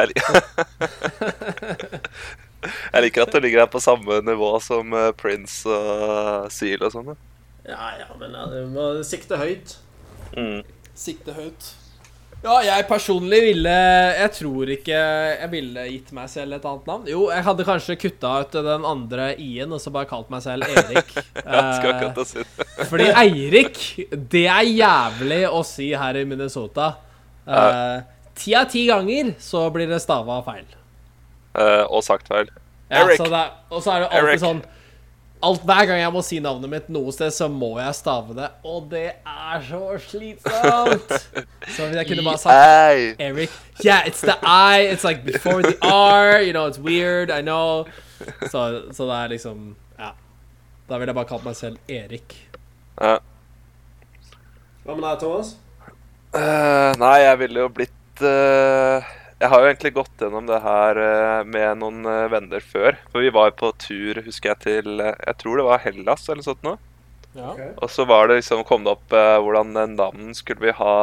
Jeg, liker at du ligger her på samme nivå som eh, Prince og Seal og sånn. Ja, ja, men ja, du må sikte høyt. Mm. Sikte høyt. Ja, jeg personlig ville Jeg tror ikke jeg ville gitt meg selv et annet navn. Jo, jeg hadde kanskje kutta ut den andre i-en og så bare kalt meg selv Erik. ja, skal Eh, si det. Fordi Eirik, det er jævlig å si her i Minnesota. Eh, Ti av ti ganger så blir det stava feil. Eh, og sagt feil. Ja, Eric. så det er, og så er det alltid Eric. sånn alt, Hver gang jeg må si navnet mitt noe sted, så må jeg stave det. Og det er så slitsomt! Så hvis jeg kunne bare sagt. Eric. Yeah, it's the I. It's like before the R. You know, it's weird. I know. Så, så det er liksom Ja. Da ville jeg bare kalt meg selv Erik. Ja. Hva med deg, Thomas? Uh, nei, jeg ville jo blitt eh, Jeg har jo egentlig gått gjennom det her eh, med noen eh, venner før. For vi var på tur, husker jeg, til eh, Jeg tror det var Hellas eller noe sånt noe. Ja. Og så var det liksom kom det opp hvordan den navn skulle vi ha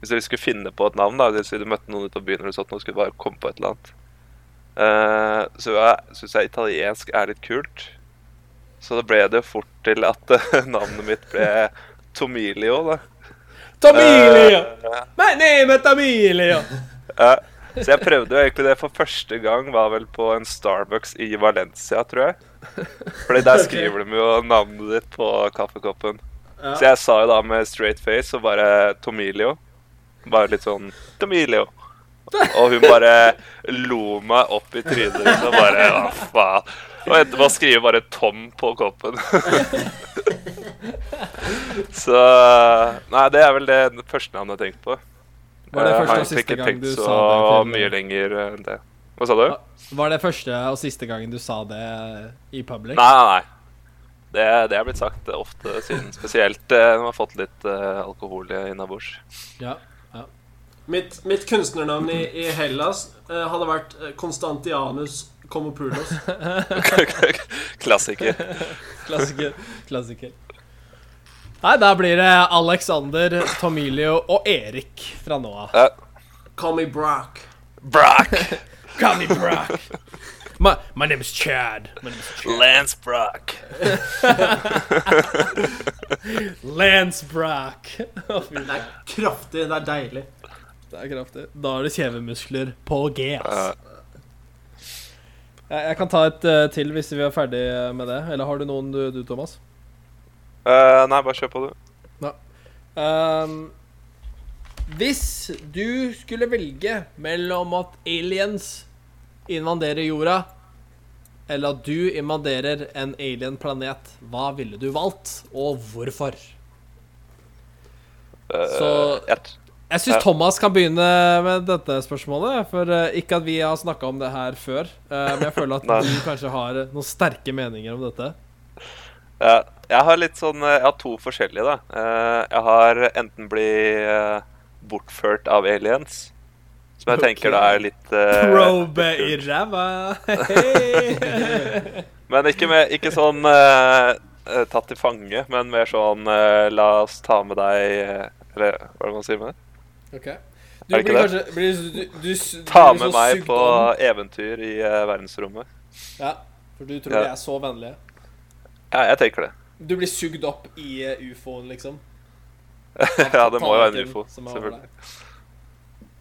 Hvis dere skulle finne på et navn, da, hvis du møtte noen ute på byen eller sånt, og skulle bare komme på et eller annet eh, Så jeg syns jeg italiensk er litt kult. Så det ble det jo fort til at navnet mitt ble Tomilio, da. Tomilio! Uh, My name is Tomilio! Ja, så jeg prøvde jo egentlig det for første gang, var vel på en Starbucks i Valencia, tror jeg. Fordi der skriver de jo navnet ditt på kaffekoppen. Ja. Så jeg sa jo da med straight face og bare Tomilio. Bare litt sånn Tomilio. Og hun bare lo meg opp i trynet. og bare hva faen. Og endte med å skrive bare Tom på koppen. så Nei, det er vel det første navnet jeg har tenkt på. Var det Jeg første og siste gang tenkt du så sa det? Mye lenger enn det. Hva sa du? Var det første og siste gangen du sa det i public? Nei, nei, nei. Det, det er blitt sagt ofte siden. Spesielt eh, når man har fått litt eh, alkohol innabords. Ja. Mitt, mitt kunstnernavn i, i Hellas eh, hadde vært eh, Konstantianus Komopulos. Klassiker. Klassiker. Klassiker. Nei, da blir det Alexander, Tomilio og Erik fra nå av. Call me Brock. Brock. Call me Brock. My, my name is Chad. My name is Chad. Lance Brock. Lance Brock. Oh. Det er kraftig. Det er deilig. Det er kraftig. Da har du kjevemuskler på G, ass. Jeg, jeg kan ta et uh, til hvis vi er ferdig med det. Eller har du noen, du, du Thomas? Eh, nei, bare kjør på, du. Ehm, hvis du skulle velge mellom at aliens invaderer jorda, eller at du invaderer en alien-planet, hva ville du valgt, og hvorfor? Uh, Så- jeg, syns Thomas kan begynne med dette spørsmålet. For eh, ikke at vi har snakka om det her før, men jeg føler at du kanskje har noen sterke meninger om dette. Ja, jeg har litt sånn eh, Jeg har to forskjellige, da. Eh, Jeg har enten bli eh, bortført av aliens, som jeg tenker da er litt uh, Probe i ræva. Men ikke, med, ikke sånn eh, eh, tatt til fange, men mer sånn uh, La oss ta med deg Eller hva er det man sier med det? Ok. Du Er det blir det? kanskje blir, du, du, du, Ta blir med meg på om. eventyr i uh, verdensrommet. Ja, for du tror Ja. de er så vennlige. Ja, jeg tenker det. Du blir sugd opp i eh, ufoen, liksom. ja, det må jo være en ufo. Selvfølgelig.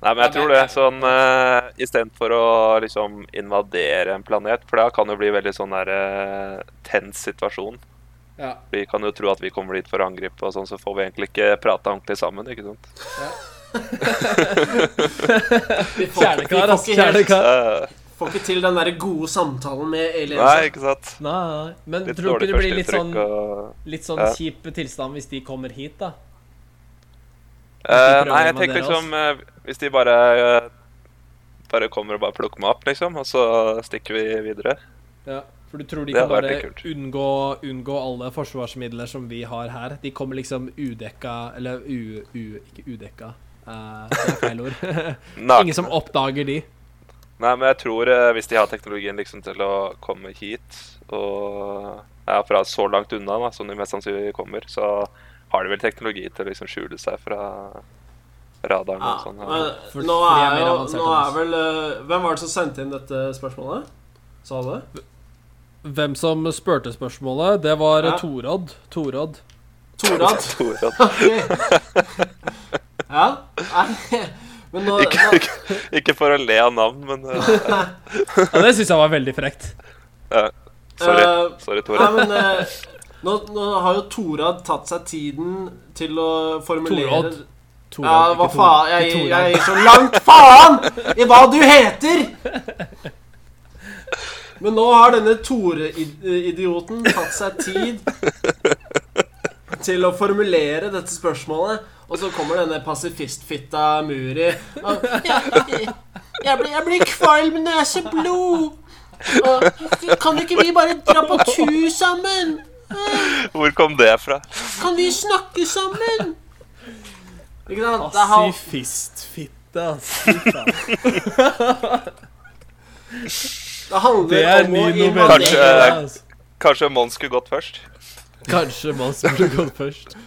Nei, men jeg tror det. Sånn uh, Istedenfor å liksom invadere en planet, for da kan det bli veldig sånn der uh, tens situasjon. Ja. Vi kan jo tro at vi kommer dit for å angripe, og sånn, så får vi egentlig ikke prata ordentlig sammen. ikke sant? Får, Kjernekar, altså. Kjernekar. Får ikke til den der gode samtalen med aliens. nei, ikke sant? Nei, nei. Men Litt tror du ikke det blir litt sånn, og litt sånn Ja. kjip tilstand hvis de kommer hit, da? Uh, Nei, jeg tenker liksom uh, Hvis de bare uh, Bare kommer og bare plukker meg opp, liksom, og så stikker vi videre. Ja, for du tror de kan bare unngå, unngå alle forsvarsmidler som vi har her? De kommer liksom udekka Eller u, u, ikke udekka. eh, det er feil ord. Ingen som oppdager de. Nei, men jeg tror eh, hvis de har teknologien liksom til å komme hit, og er fra så langt unna da, som de mest sannsynlig kommer, så har de vel teknologi til å liksom skjule seg fra radaren Ja, og sånn. Ja. For- nå er er jo Nå er vel eh, Hvem var det som sendte inn dette spørsmålet? Sa du det? Hvem som spurte spørsmålet, det var Ja. Torodd. Torodd. Torad? Torad. okay. Ja? Nå, Ikke, ikke, ikke for å le av navn, men uh, Ja, det syns jeg var veldig frekt. ja. Sorry. uh, Sorry, Nei, men uh, nå, nå har jo Torad tatt seg tiden til å formulere Torad? Torad Ja, hva faen? Jeg, jeg, jeg, gir så langt faen i hva du heter! Men nå har denne Tore-idioten tatt seg tid til å formulere dette spørsmålet, og så kommer denne pasifistfitta Muri og, jeg, jeg, blir, jeg blir kvalm når jeg ser blod. Og, kan ikke vi bare dra på tur sammen? Hvor kom det fra? Kan vi snakke sammen? Ikke sant? Det Pasifistfitte, altså. Det handler Det er om å invadere Kanskje-. Kanskje Mons skulle gått først? Kanskje man skulle gått først.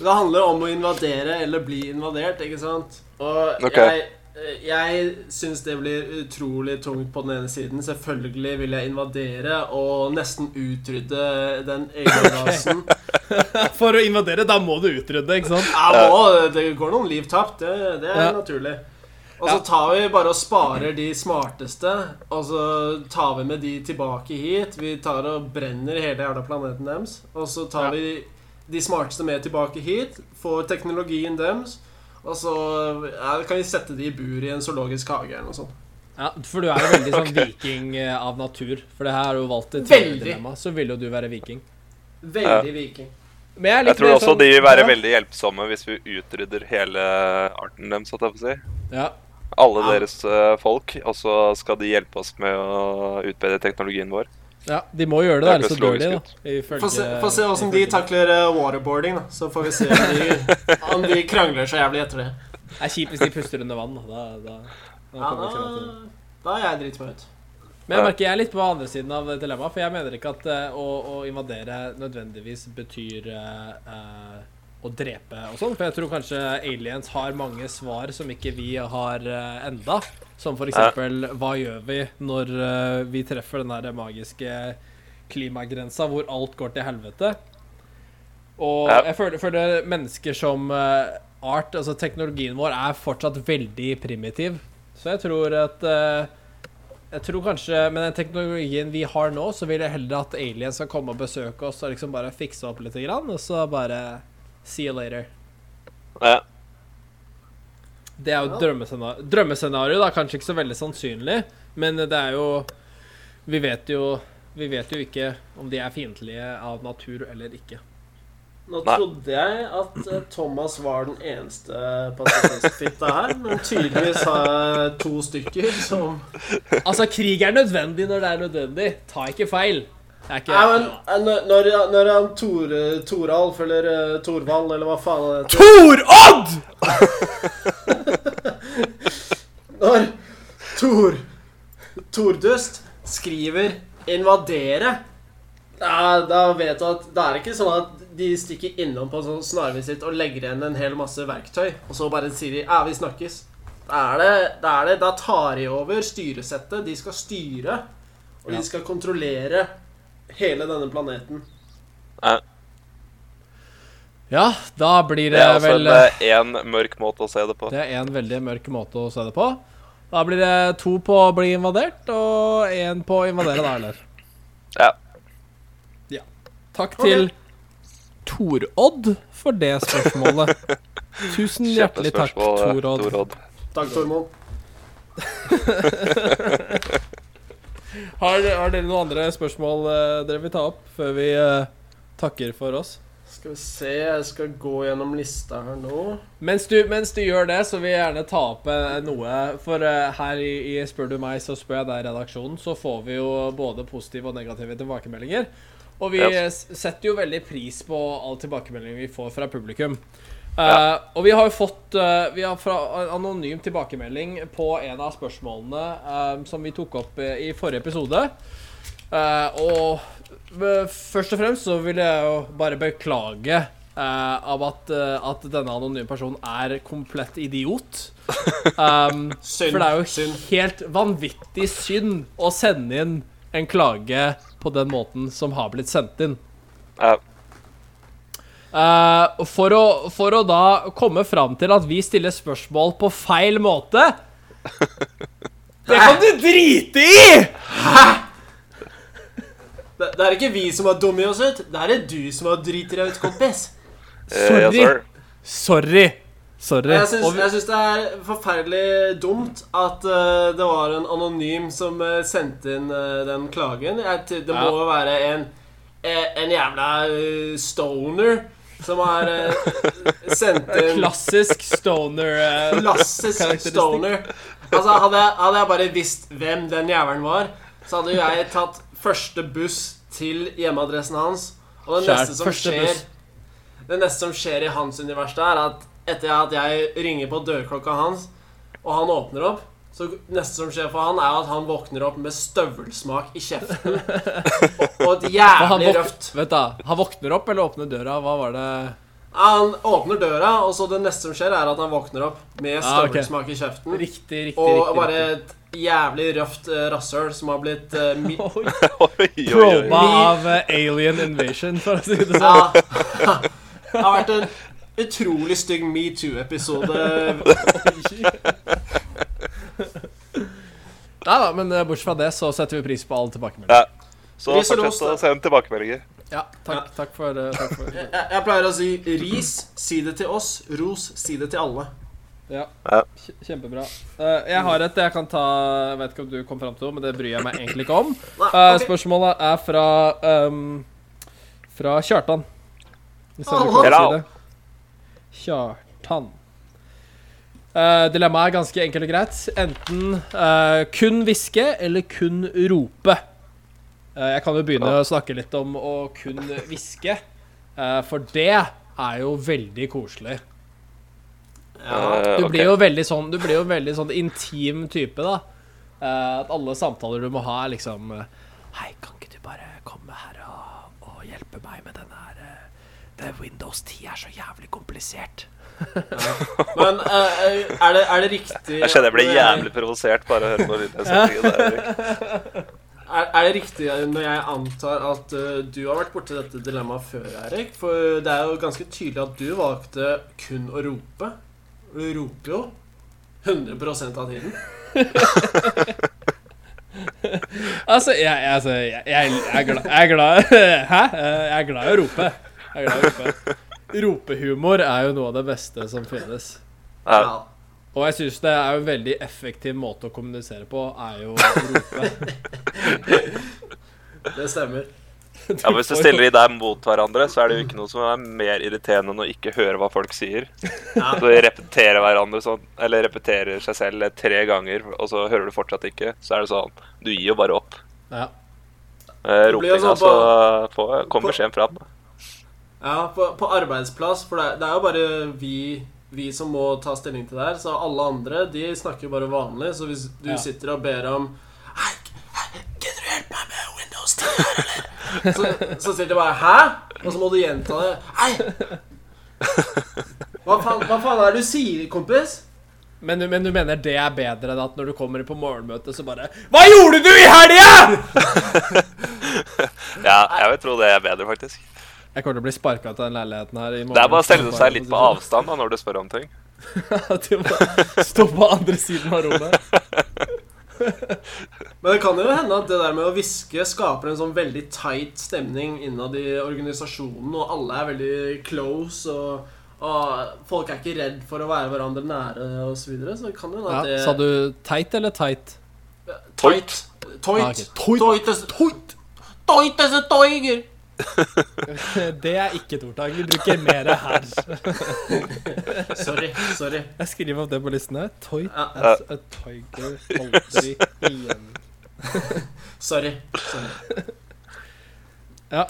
Det handler om å invadere eller bli invadert, ikke sant? Og okay. jeg, jeg syns det blir utrolig tungt på den ene siden. Selvfølgelig vil jeg invadere og nesten utrydde den egenrasen. For å invadere, da må du utrydde, ikke sant? Ja, må, det går noen liv tapt. Det, det er Ja. naturlig. Og så tar vi bare og sparer de smarteste, og så tar vi med de tilbake hit. Vi tar og brenner hele jævla planeten deres. Og så tar Ja. vi de smarteste med tilbake hit, får teknologien deres, og så ja, kan vi sette de i bur i en zoologisk hage eller noe sånt. Ja, For du er jo veldig sånn viking eh, av natur. For det her har du valgt et dilemma, så vil jo du være viking. Veldig viking. Men jeg, Jeg tror også sånn- de vil være ja. veldig hjelpsomme hvis vi utrydder hele arten deres, holdt jeg på å si. Ja. Alle Ja. deres eh, folk, og så skal de hjelpe oss med å utbedre teknologien vår. ja, de må gjøre det, Det ellers så dør de, da. Få se, se åssen de takler eh, waterboarding, da. Så får vi se om de, om de krangler så jævlig etter det. Det er kjipt hvis de puster under vann. Da, da, da, da Ja, da, da er jeg dritsmett ut. Men jeg merker jeg er litt på andre siden av dilemmaet, for jeg mener ikke at eh, å, å invadere nødvendigvis betyr uh, eh, å drepe og sånn, for jeg tror kanskje aliens har mange svar som ikke vi har eh, enda. Som for eksempel hva gjør vi når eh, vi treffer den der magiske klimagrensa hvor alt går til helvete? Og jeg føler, føler mennesker som eh, art, altså teknologien vår, er fortsatt veldig primitiv. Så jeg tror at Jeg tror kanskje med den teknologien vi har nå, så vil jeg heller at aliens skal komme og besøke oss og liksom bare fikse opp litt, grann, og så bare see you later. Ja. Det er jo Ja. drømmescenario. Drømmescenario, da. Kanskje ikke så veldig sannsynlig, men det er jo Vi vet jo Vi vet jo ikke om de er fiendtlige av natur eller ikke. Nå trodde jeg at eh, Thomas var den eneste pasifistfitta her, men tydeligvis har jeg to stykker som Altså, krig er nødvendig når det er nødvendig. Ta ikke feil. Ikke Nei, men eh, når, når, han Tore Toralf, eller uh, Torvald, eller hva faen han heter Torodd! Når Tor Tordust skriver 'invadere', da, da vet du at det er ikke sånn at de stikker innom på sånn snarvisitt og legger igjen en hel masse verktøy, og så bare sier de 'ja, vi snakkes'. Da er det, da, er det, da tar de over styresettet. De skal styre, og Ja. de skal kontrollere hele denne planeten. Ja, da blir Det det, er altså vel en én mørk måte å se det på. Det er en veldig mørk måte å se det på. Da blir det to på å bli invadert, og én på å invadere, da, eller? Ja. Takk til Torodd for det spørsmålet. Tusen hjertelig takk, Torodd. Tor Takk, Tormod. Har, har dere noen andre spørsmål eh, dere vil ta opp før vi eh, takker for oss? Skal vi se, jeg skal gå gjennom lista her nå. Mens du, mens du gjør det, så vil jeg gjerne ta opp eh, noe. For her i, i Spør du meg, så spør jeg deg i redaksjonen, så får vi jo både positive og negative tilbakemeldinger. Og vi setter jo veldig pris på all tilbakemelding vi får fra publikum. Eh, og vi har jo fått uh, Vi har fra anonym tilbakemelding på en av spørsmålene eh, som vi tok opp i, i forrige episode. Eh, og først og fremst så vil jeg jo bare beklage eh, av at, at denne anonyme personen er komplett idiot. Um, Synd. for det er jo synd. helt vanvittig synd å sende inn en klage på den måten som har blitt sendt inn. Ja. Eh, for, å, for å da komme fram til at vi stiller spørsmål på feil måte Det kan du drite i! Det, det er ikke vi som har dummet oss ut, det er det du som har driti deg ut, kompis. Sorry. Sorry. yes. Sorry. Sorry. Jeg syns, det er forferdelig dumt at uh, det var en anonym som eh, sendte inn eh, den klagen. Jeg, det må Ja. være en, eh, en jævla eh, stoner som har eh, sendt inn Klassisk stoner eh, Klassisk stoner. Altså, hadde hadde jeg bare visst hvem den jævelen var, så hadde jeg tatt første buss til hjemmeadressen hans. Og det neste som skjer. Det neste som skjer i hans univers, er at etter at jeg ringer på dørklokka hans, og han åpner opp så neste som skjer for han, er at han våkner opp med støvelsmak i kjeften. Og, et jævlig røft Vent da, han våkner opp eller åpner døra? Hva var det Han åpner døra, og så det neste som skjer, er at han våkner opp med Ah, ok. støvelsmak i kjeften. Riktig, riktig. Og riktig, bare et jævlig røft uh, rasshøl som har blitt uh. Proba av uh, Alien Invasion, for å si det sånn. Ja. Det har vært en utrolig stygg metoo-episode. Nei da, men eh, bortsett fra det så setter vi pris på all tilbakemelding. Ja. Så fortsett å sende tilbakemeldinger. Ja, takk, takk for, eh, takk for Jeg, jeg pleier å si ris, si det til oss. Ros, si det til alle. Ja, Ja. kjempebra. Eh, jeg har et jeg kan ta Jeg vet ikke om du kom fram til noe, men det bryr jeg meg egentlig ikke om. Eh. Spørsmålet er fra um, Fra Kjartan. Hvis jeg kan si det. Kjartan. Eh, dilemmaet er ganske enkelt og greit. Enten uh, kun hviske eller kun rope. Uh, jeg kan jo begynne å snakke litt om å kun hviske, for det er jo veldig koselig. Ja. Du blir blir jo veldig sånn Du blir jo veldig sånn intim type, da. At alle samtaler du må ha, er liksom Hei, kan ikke du bare komme her og, og hjelpe meg med den her det Windows 10 er så jævlig komplisert. Men uh, er, det, er det riktig Jeg kjenner jeg ble jævlig provosert bare av å høre på den setningen der. Er, er det riktig når jeg antar at uh, du har vært borti dette dilemmaet før, Erik? For det er jo ganske tydelig at du valgte kun å rope. Du roper jo 100 av tiden. Altså, jeg, altså, jeg, jeg, jeg er glad Jeg er glad Hæ? Eh, Jeg er glad i å rope. Jeg er glad i å rope. Ropehumor er jo noe av det beste som finnes. Ja. Og jeg syns det er jo en veldig effektiv måte å kommunisere på, er jo å rope. Det stemmer. Ja, Hvis du stiller de der mot hverandre, så er det jo ikke noe som er mer irriterende enn å ikke høre hva folk sier. Ja. Så de repeterer hverandre sånn, eller repeterer seg selv tre ganger, og så hører du fortsatt ikke. Så er det sånn Du gir jo bare opp. Ja. Eh, Ropinga, sånn så på- få- kom beskjeden fram. Ja, på, på arbeidsplass, for det, det er jo bare vi, vi som må ta stilling til det her. Så alle andre de snakker jo bare vanlig. Så hvis du Ja. sitter og ber om Hei, Gidder du hjelpe meg med Windows 10 her, eller? Så, så sier de bare 'hæ?' Og så må du gjenta det. Hei! Hva faen, hva faen er det du sier, kompis? Men, du- men du mener det er bedre enn at når du kommer på morgenmøte, så bare Hva gjorde du i helga?! Ja, jeg vil tro det er bedre, faktisk. Jeg kommer til å bli sparka til den leiligheten her i morgen. Det er bare å stelle seg litt på avstand da, når du spør om ting. Du må stå på andre siden av rommet. Men det kan jo hende at det der med å hviske skaper en sånn veldig tight stemning innad i organisasjonen, og alle er veldig close, og, og folk er ikke redd for å være hverandre nære, og så videre. Så det kan jo hende Ja, at det sa du teit eller tight? Tight. Toit. Toit. Toit. Toit. Toit. Toit. Toit. toiger. Det er ikke et ordtak. Vi bruker mer her. Sorry. Sorry. Jeg skriver opp det på listen her. Toy Ja. as a tiger aldri igjen. Sorry. Sorry. Ja.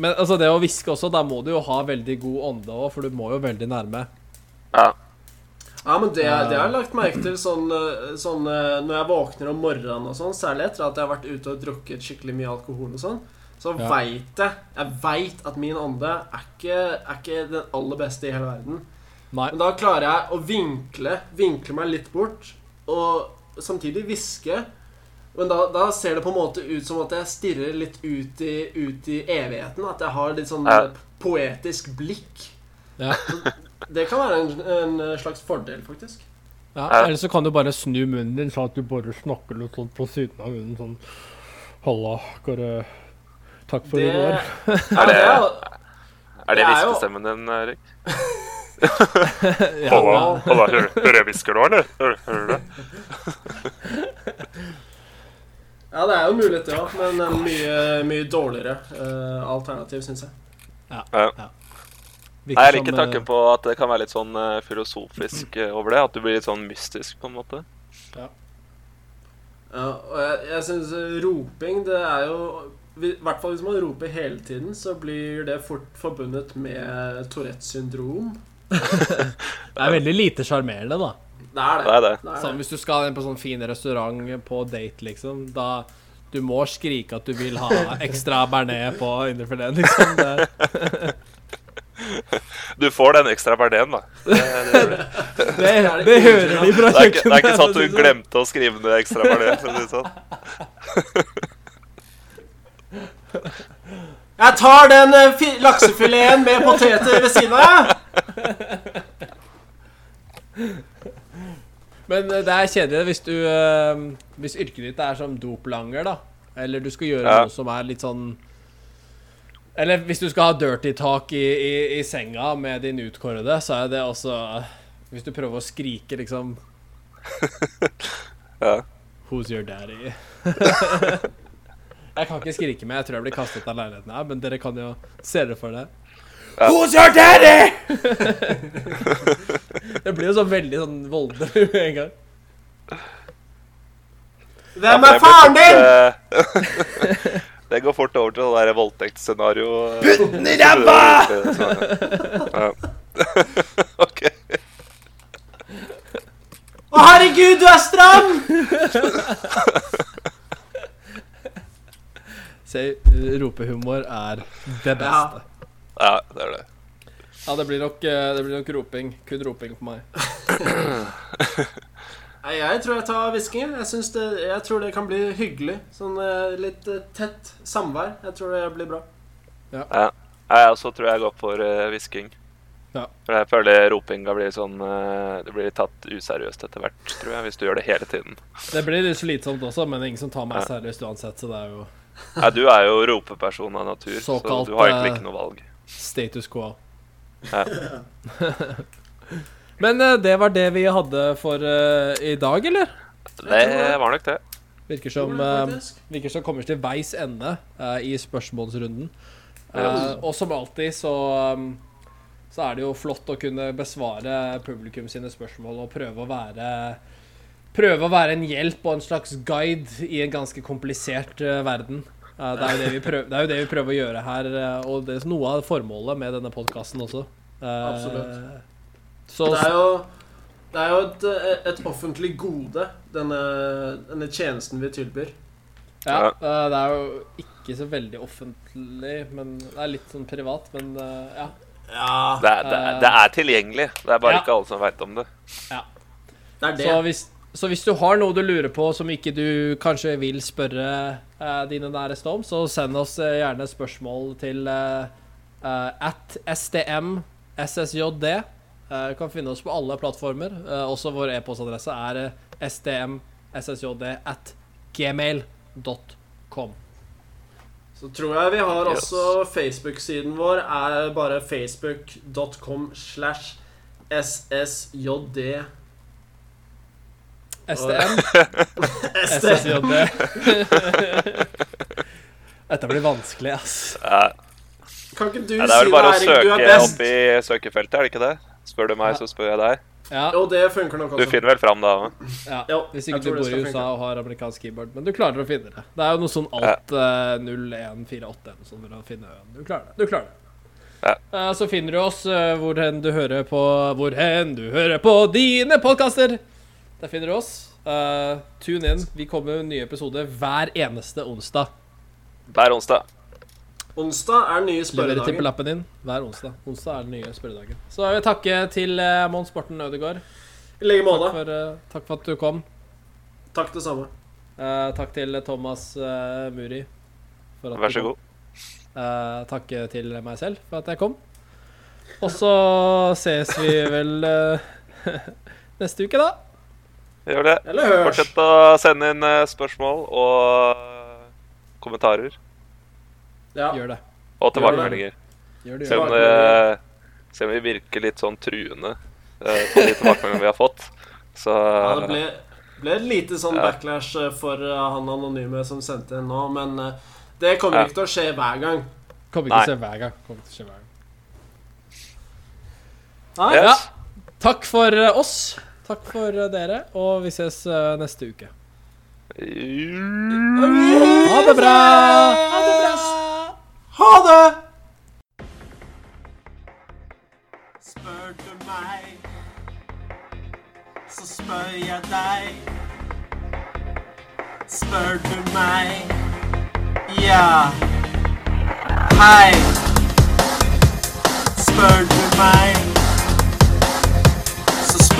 Men altså, det å hviske også, da må du jo ha veldig god ånde òg, for du må jo veldig nærme. Ja. Ja, men det, det har jeg lagt merke til sånn, eh, sånn eh, Når jeg våkner om morgenen og sånn, særlig etter at jeg har vært ute og drukket skikkelig mye alkohol og sånn, så Ja. veit jeg Jeg veit at min ånde er ikke, er ikke den aller beste i hele verden. Nei. Men da klarer jeg å vinkle Vinkle meg litt bort og samtidig hviske. Men da, da ser det på en måte ut som at jeg stirrer litt ut i, ut i evigheten. At jeg har litt sånn Ja. poetisk blikk. Ja. Det kan være en, en slags fordel, faktisk. Ja. Eller så kan du bare snu munnen din sånn at du bare snakker litt sånn på siden av munnen sånn Halla, Kåre. Takk for Det, i går. Er det- er, det Det hviskestemmen din, Erik? Ja, ja. Halla, hører, hører jeg hvisker nå, eller? Hører, hører du det? ja, det er jo mulighet, det òg, men en mye, mye dårligere uh, alternativ, syns jeg. Ja, Nei, jeg liker tanken på at det kan være litt sånn uh, filosofisk uh, over det. At du blir litt sånn mystisk, på en måte. Ja, og jeg, jeg syns roping, det er jo I hvert fall hvis man roper hele tiden, så blir det fort forbundet med Tourettes syndrom. Det er veldig lite sjarmerende, da. Det er det. Det er det. det, er Sånn, hvis du skal inn på sånn fin restaurant på date, liksom, da du må skrike at du vil ha ekstra bearnés på indrefileten, liksom. Det, Du får den ekstra verdien, da. Det, det, det. Det, det hører de fra det, er ikke, det er ikke sånn at du glemte å skrive ned ekstra å sånn. Jeg tar den eh, laksefileten med poteter ved siden av. Men eh, det er kjedelig hvis du eh, Hvis yrket ditt er som doplanger, da. Eller du skal gjøre Ja. noe som er litt sånn Eller hvis du skal ha dirty talk i, i, i senga med din utkårede, så er det også Hvis du prøver å skrike, liksom Ja. Who's your daddy? jeg kan ikke skrike mer. Jeg tror jeg blir kastet av leiligheten her, men dere kan jo se dere for det. Ja. Who's your daddy? det blir jo så veldig sånn voldelig med en gang. Hvem er faren din? eh, Det går fort over til det der voldtektsscenario. Putt den i ræva! OK. Å, herregud, du er stram! Se, ropehumor er det beste. Ja, det er det. Ja, det blir nok, eh, det blir nok roping. Kun roping på meg. Nei, jeg tror jeg tar hvisking. Jeg, jeg tror det kan bli hyggelig. Sånn eh, litt eh, tett samvær. Jeg tror det blir bra. Ja. Jeg også tror jeg går for hvisking. Ja. For jeg føler ropinga blir sånn Det blir tatt useriøst etter hvert, tror jeg, hvis du gjør det hele tiden. Det blir litt slitsomt også, men det er ingen som tar meg Ja. seriøst uansett, så det er jo Nei, du er jo ropeperson av natur, Såkalt, så du har egentlig eh, ikke noe valg. status quo. Ja. Men eh, det var det vi hadde for uh, i dag, eller? Det var nok det. Virker som, eh, det virker som kommer til veis ende uh, i spørsmålsrunden. Eh, og som alltid så um, så er det jo flott å kunne besvare publikum sine spørsmål og prøve å være Prøve å være en hjelp og en slags guide i en ganske komplisert uh, verden. Uh, det, er jo det, vi prøver, det er jo det vi prøver å gjøre her, uh, og det er noe av formålet med denne podkasten også. Eh, Absolutt. Så, Det er jo, det er jo et, et offentlig gode, denne, denne tjenesten vi tilbyr. ja, Ja. det er jo ikke så veldig offentlig, men det er litt sånn privat, men ja. Ja, Det er, det, er, det er tilgjengelig. Det er bare Ja. ikke alle som veit om det. det er det. Så hvis, så hvis du har noe du lurer på som ikke du kanskje vil spørre eh, dine næreste om, så send oss eh, gjerne spørsmål til uh, at stmssjd. Eh, du kan finne oss på alle plattformer. Eh, også vår e-postadresse er uh, stmssjd at gmail.com. Så tror jeg vi har Yes. også Facebook-siden vår er bare facebook.com slash ssjd. STM ssjd. Dette blir vanskelig, ass. Ja. Kan ikke du Ja, det er si vel bare å søke opp i søkefeltet, er det ikke det? Spør du meg, så spør jeg deg. Ja, Jo, det funker nok Du finner vel fram da òg? ja. Hvis ikke du bor i USA funke. og har amerikansk keyboard. Men du klarer å finne det. Det er jo noe sånn alt eh, 0148 eller sånn for å finne øen. Du klarer det. Du klarer det. Ja. Eh, så finner du oss uh, hvor hen du hører på Hvor hen du hører på dine podkaster! Der finner du oss. Uh, tune in. Vi kommer med nye episoder hver eneste onsdag. Hver onsdag. Onsdag er den nye Lever spørredagen. tippelappen din hver onsdag. Onsdag er den nye spørredagen. Så jeg vil takke til uh, Mons Borten Ødegaard. I like Takk måte. for, uh, takk for at du kom. Takk det samme. Uh, takk til Thomas Muri. for at Vær så god. Eh, takk til meg selv for at jeg kom. Og så ses vi vel neste uke, da. Gjør det. Eller hørs. Fortsett å sende inn eh, spørsmål og kommentarer. Ja. Gjør det. Og tilbakemeldinger. Se om, det. det, om vi virker litt sånn truende eh, på de tilbakemeldingene vi har fått, så Ja, det ble, ble et lite sånn Ja. backlash eh, for eh, han anonyme som sendte inn nå, men eh, det kommer Ja. ikke til å skje hver gang. Kommer ikke Nei. til å se hver gang. Kommer ikke til å skje hver gang. Nei? Yes. Ja. Takk for eh, oss. Takk for eh, dere, og vi ses eh, neste uke. Ha det bra! Ha det bra! Ha det! Spør du meg, så spør jeg deg. Spør du meg, ja. Hei. Spør du meg,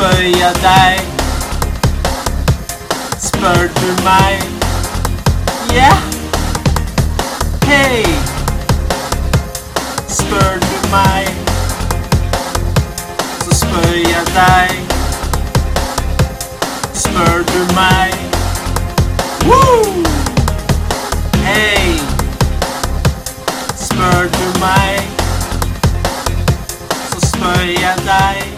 så spør jeg deg. Spør du meg? Ja. Hei. Spør du meg, så spør jeg deg. Spør du meg? Woo! Hei. Spør du meg, så spør jeg deg.